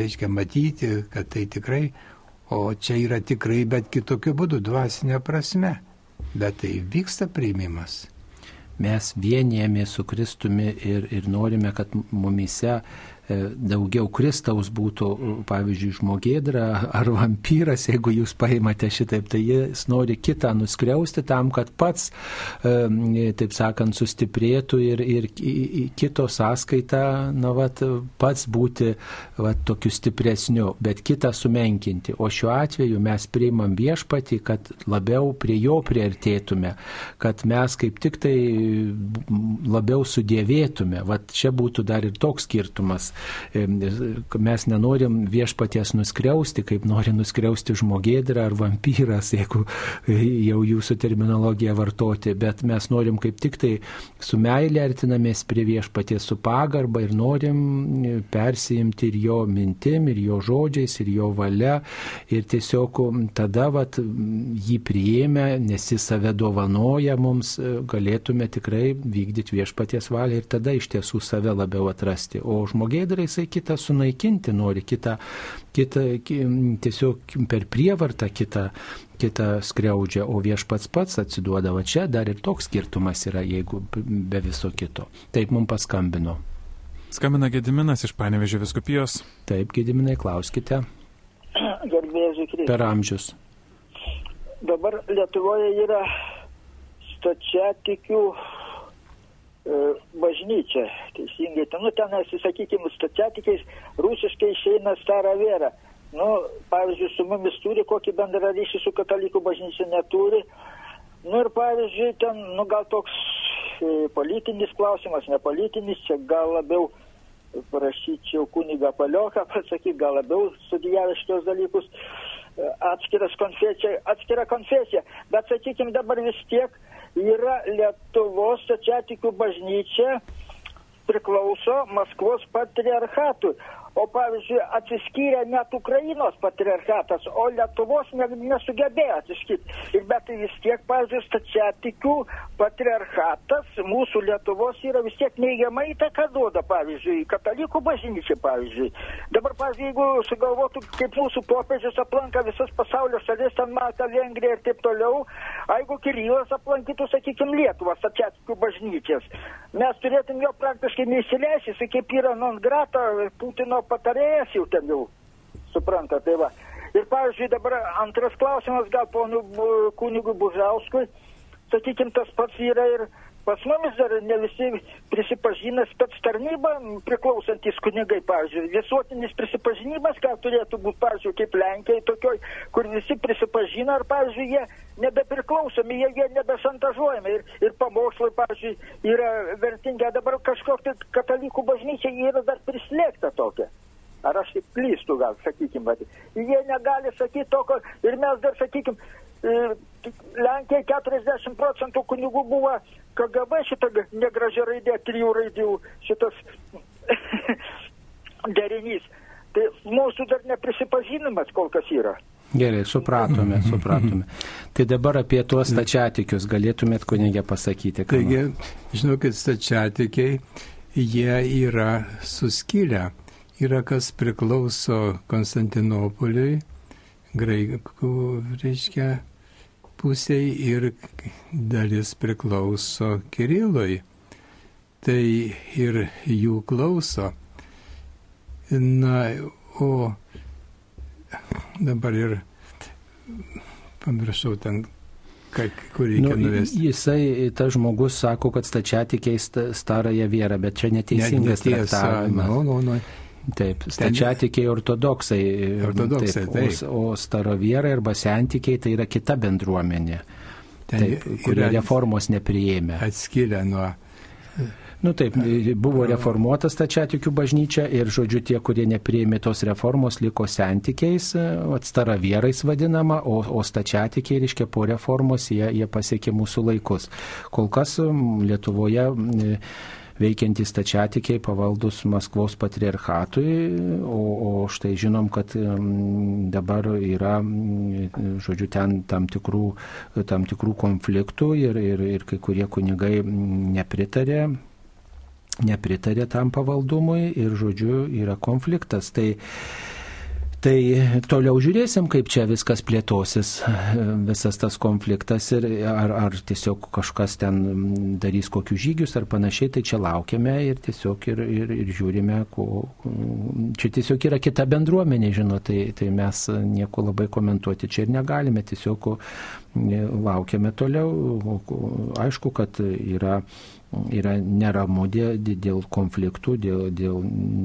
reiškia, matyti, kad tai tikrai, o čia yra tikrai, bet kitokiu būdu, dvasinė prasme. Bet tai vyksta priimimas. Mes vienijame su Kristumi ir, ir norime, kad mumise daugiau Kristaus būtų, pavyzdžiui, žmogėdra ar vampyras, jeigu jūs paimate šitaip, tai jis nori kitą nuskriausti tam, kad pats, e, taip sakant, sustiprėtų ir, ir kito sąskaitą, na, vat, pats būti vat, tokiu stipresniu, bet kitą sumenkinti. O šiuo atveju mes priimam viešpatį, kad labiau prie jo priartėtume, kad mes kaip tik tai labiau sudėvėtume. Vat čia būtų dar ir toks skirtumas mes nenorim viešpaties nuskriausti, kaip nori nuskriausti žmogėdra ar vampyras, jeigu jau jūsų terminologiją vartoti, bet mes norim kaip tik tai su meilė artinamės prie viešpaties su pagarba ir norim persijimti ir jo mintim, ir jo žodžiais, ir jo valia. Ir tiesiog tada vat, jį priėmę, nes jis save dovanoja mums, galėtume tikrai vykdyti viešpaties valią ir tada iš tiesų save labiau atrasti. O žmogėdra prasideda, jisai kitą sunaikinti nori, kitą, kitą tiesiog per prievartą kitą, kitą skriaudžia, o viešpats pats atsiduoda. Va čia dar ir toks skirtumas yra, jeigu be viso kito. Taip mums paskambino. Skambina Gediminas iš Panevežio viskupijos. Taip, Gediminai, klauskite. Per amžius. Dabar Lietuvoje yra stačiatikių E, bažnyčia, teisingai, ten, nu, ten, sakykime, stačiatikiais, rusiškai išeina stara vėra. Nu, pavyzdžiui, su mumis turi kokį bendrą ryšį su katalikų bažnyčia neturi. Nu ir pavyzdžiui, ten, nu gal toks e, politinis klausimas, ne politinis, čia gal labiau prašyčiau kunigą Palioką pasakyti, gal labiau studijavę šitos dalykus, e, atskiras konfesija, atskira konfesija, bet sakykime dabar vis tiek yra Lietuvos stačiatikių bažnyčia priklauso Maskvos patriarchatui o pavyzdžiui atsiskyrė net Ukrainos patriarchatas, o Lietuvos ne, nesugebėjo atsiskirti. Ir bet vis tiek, pavyzdžiui, stačiatikių patriarchatas mūsų Lietuvos yra vis tiek neigiamai įtaką duoda, pavyzdžiui, katalikų bažnyčiai, pavyzdžiui. Dabar, pavyzdžiui, jeigu sugalvotų, kaip mūsų popiežius aplanka visas pasaulio šalis, ten Malta, Vengrija ir taip toliau, jeigu Kirilas aplankytų, sakykime, Lietuvą, stačiatikių bažnyčias, mes turėtum jo praktiškai neįsileisti, kaip yra non grata Putino patarėjas jau ten jau supranta. Tai va. Ir pavyzdžiui, dabar antras klausimas gal ponui kunigui Bužauskui, sakykime, tas pats yra ir pas mumis dar ne visi prisipažina spets tarnybą priklausantis kunigai, pavyzdžiui, visuotinis prisipažinimas, ką turėtų būti, pavyzdžiui, kaip Lenkijai, tokioj, kur visi prisipažina, ar, pavyzdžiui, jie nebepriklausomi, jie, jie nebešantažuojami ir, ir pamokslai, pavyzdžiui, yra vertingi, dabar kažkokia katalikų bažnyčia yra dar prislėgta tokia. Ar aš tik klystu gal, sakykime, jie negali sakyti tokio ir mes dar, sakykime, Lenkija 40 procentų kunigų buvo KGB šitą negražią raidę, trijų raidžių šitas (laughs) derinys. Tai mūsų dar neprisipažinimas kol kas yra. Gerai, supratome, supratome. Tai dabar apie tuos stačiatikius galėtumėt kunigė pasakyti. Taigi, žinokit, stačiatikiai, jie yra suskilę yra kas priklauso Konstantinopoliui, graikų, reiškia, pusiai ir dalis priklauso Kirilui. Tai ir jų klauso. Na, o dabar ir pamiršau ten kur reikia nu, nuvesti. Jisai, tas žmogus sako, kad stačiatikiai starąją vierą, bet čia neteisingas ne, traktavimas. No, no, no. Taip, stačiatikiai ortodoksai. Ortodoksai, taip. taip. O, o starovierai arba sentikiai tai yra kita bendruomenė. Ten taip, kurie reformos nepriėmė. Atskiria nuo Nu taip, buvo reformuota stačiatikių bažnyčia ir, žodžiu, tie, kurie neprieimė tos reformos, liko sentikiais, atstaravierais vadinama, o, o stačiatikiai, reiškia, po reformos jie, jie pasiekė mūsų laikus. Kol kas Lietuvoje veikiantys stačiatikiai pavaldus Maskvos patriarchatui, o, o štai žinom, kad dabar yra, žodžiu, ten tam tikrų, tam tikrų konfliktų ir, ir, ir kai kurie kunigai nepritarė nepritarė tam pavaldumui ir, žodžiu, yra konfliktas. Tai, tai toliau žiūrėsim, kaip čia viskas plėtosis, visas tas konfliktas ir ar, ar tiesiog kažkas ten darys kokius žygius ar panašiai, tai čia laukiame ir tiesiog ir, ir, ir žiūrime, ko, čia tiesiog yra kita bendruomenė, žinot, tai, tai mes nieko labai komentuoti čia ir negalime, tiesiog laukiame toliau. Aišku, kad yra yra neramu dėl, dėl konfliktų, dėl, dėl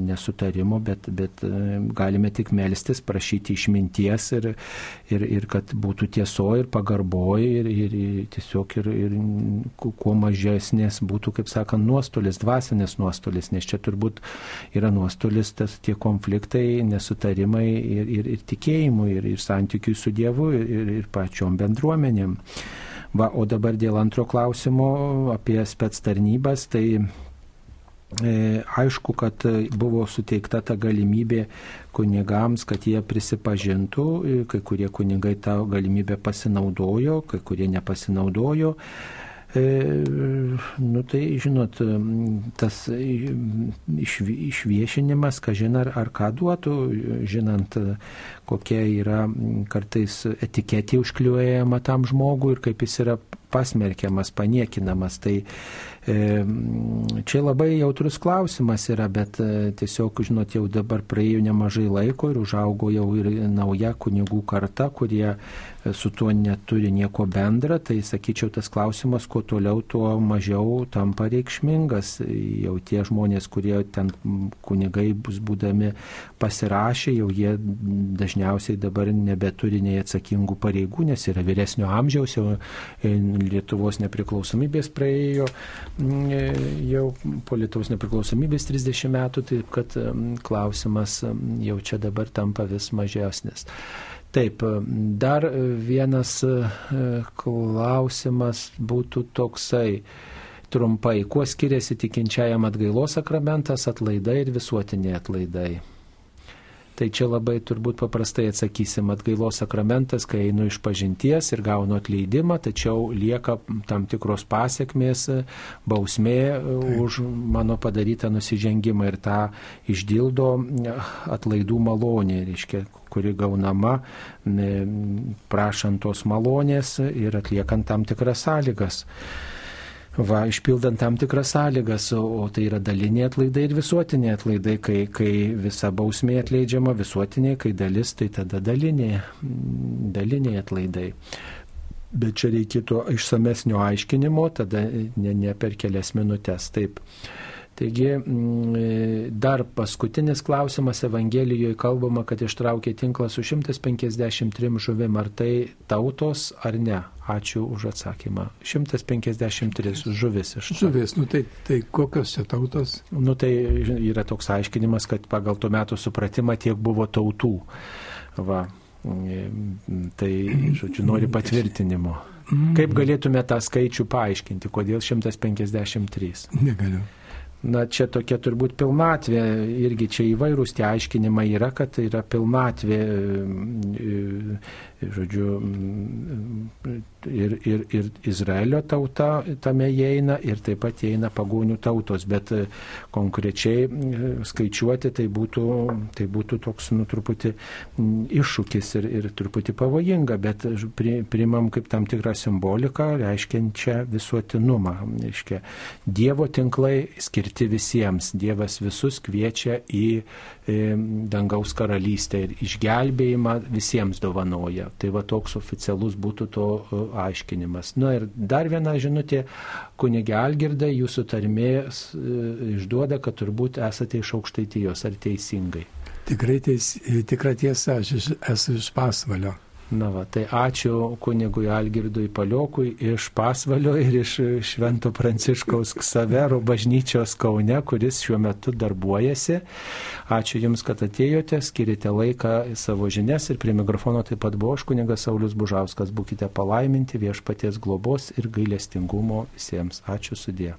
nesutarimo, bet, bet e, galime tik melstis, prašyti išminties ir, ir, ir kad būtų tieso ir pagarboji ir, ir, ir tiesiog ir, ir kuo mažesnės būtų, kaip sakant, nuostolis, dvasinės nuostolis, nes čia turbūt yra nuostolis tas tie konfliktai, nesutarimai ir, ir, ir tikėjimui, ir, ir santykiui su Dievu, ir, ir pačiom bendruomenėm. Va, o dabar dėl antro klausimo apie spets tarnybas, tai e, aišku, kad buvo suteikta ta galimybė kunigams, kad jie prisipažintų, kai kurie kunigai tą galimybę pasinaudojo, kai kurie nepasinaudojo. E, nu tai, žinot, tas iš, išviešinimas, ką žinai, ar, ar ką duotų, žinant, kokia yra kartais etiketė užkliuojama tam žmogui ir kaip jis yra pasmerkiamas, paniekinamas. Tai čia labai jautrus klausimas yra, bet e, tiesiog, žinot, jau dabar praėjo nemažai laiko ir užaugo jau ir nauja kunigų karta, kurie e, su tuo neturi nieko bendra, tai sakyčiau, tas klausimas, kuo toliau, tuo mažiau tampa reikšmingas. Jau tie žmonės, kurie ten kunigai bus būdami pasirašę, jau jie dažniausiai dabar nebeturi nei atsakingų pareigų, nes yra vyresnio amžiaus, jau Lietuvos nepriklausomybės praėjo jau po Lietuvos nepriklausomybės 30 metų, taip kad klausimas jau čia dabar tampa vis mažesnis. Taip, dar vienas e, klausimas būtų toksai trumpai, kuo skiriasi tikinčiajam atgailos sakramentas, atlaidai ir visuotiniai atlaidai. Tai čia labai turbūt paprastai atsakysim atgailos sakramentas, kai einu iš pažinties ir gaunu atleidimą, tačiau lieka tam tikros pasiekmės, bausmė Taip. už mano padarytą nusižengimą ir tą išdildo atlaidų malonė, reiškia, kuri gaunama prašant tos malonės ir atliekant tam tikras sąlygas. Va, išpildant tam tikras sąlygas, o, o tai yra daliniai atlaidai ir visuotiniai atlaidai, kai, kai visa bausmė atleidžiama visuotiniai, kai dalis, tai tada daliniai, daliniai atlaidai. Bet čia reikėtų išsamesnio aiškinimo, tada ne, ne per kelias minutės. Taip. Taigi mm, dar paskutinis klausimas Evangelijoje kalbama, kad ištraukė tinklą su 153 žuvim, ar tai tautos ar ne? Ačiū už atsakymą. 153 žuvis iš. Žuvis, nu tai, tai kokios čia tautos? Nu tai yra toks aiškinimas, kad pagal tuo metu supratimą tiek buvo tautų. Va. Tai, žodžiu, nori patvirtinimo. Kaip galėtume tą skaičių paaiškinti, kodėl 153? Negaliu. Na, čia tokia turbūt pilnatvė, irgi čia įvairūs tie aiškinimai yra, kad tai yra pilnatvė, žodžiu, ir, ir, ir Izraelio tauta tame įeina ir taip pat įeina pagonių tautos, bet e, konkrečiai e, skaičiuoti tai būtų, tai būtų toks, nu, truputį iššūkis ir, ir truputį pavojinga, bet pri, primam kaip tam tikrą simboliką, reiškiančią visuotinumą. Reiškia, Dievo tinklai skirti visiems. Dievas visus kviečia į e, dangaus karalystę ir išgelbėjimą visiems dovanoja. Tai va toks oficialus būtų to e, aiškinimas. Na ir dar viena žinutė, kunigė Algirda, jūsų tarmės išduoda, kad turbūt esate iš aukštaitijos, ar teisingai? Tikrai teis, tikra tiesa, aš esu iš pasvalio. Na va, tai ačiū kunigui Algirdui Paliokui iš Pasvalio ir iš Švento Pranciškaus Ksavero bažnyčios Kaune, kuris šiuo metu darbuojasi. Ačiū Jums, kad atėjote, skirite laiką savo žinias ir prie mikrofono taip pat buvo aš kunigas Saulis Bužauskas. Būkite palaiminti viešpaties globos ir gailestingumo visiems. Ačiū sudė.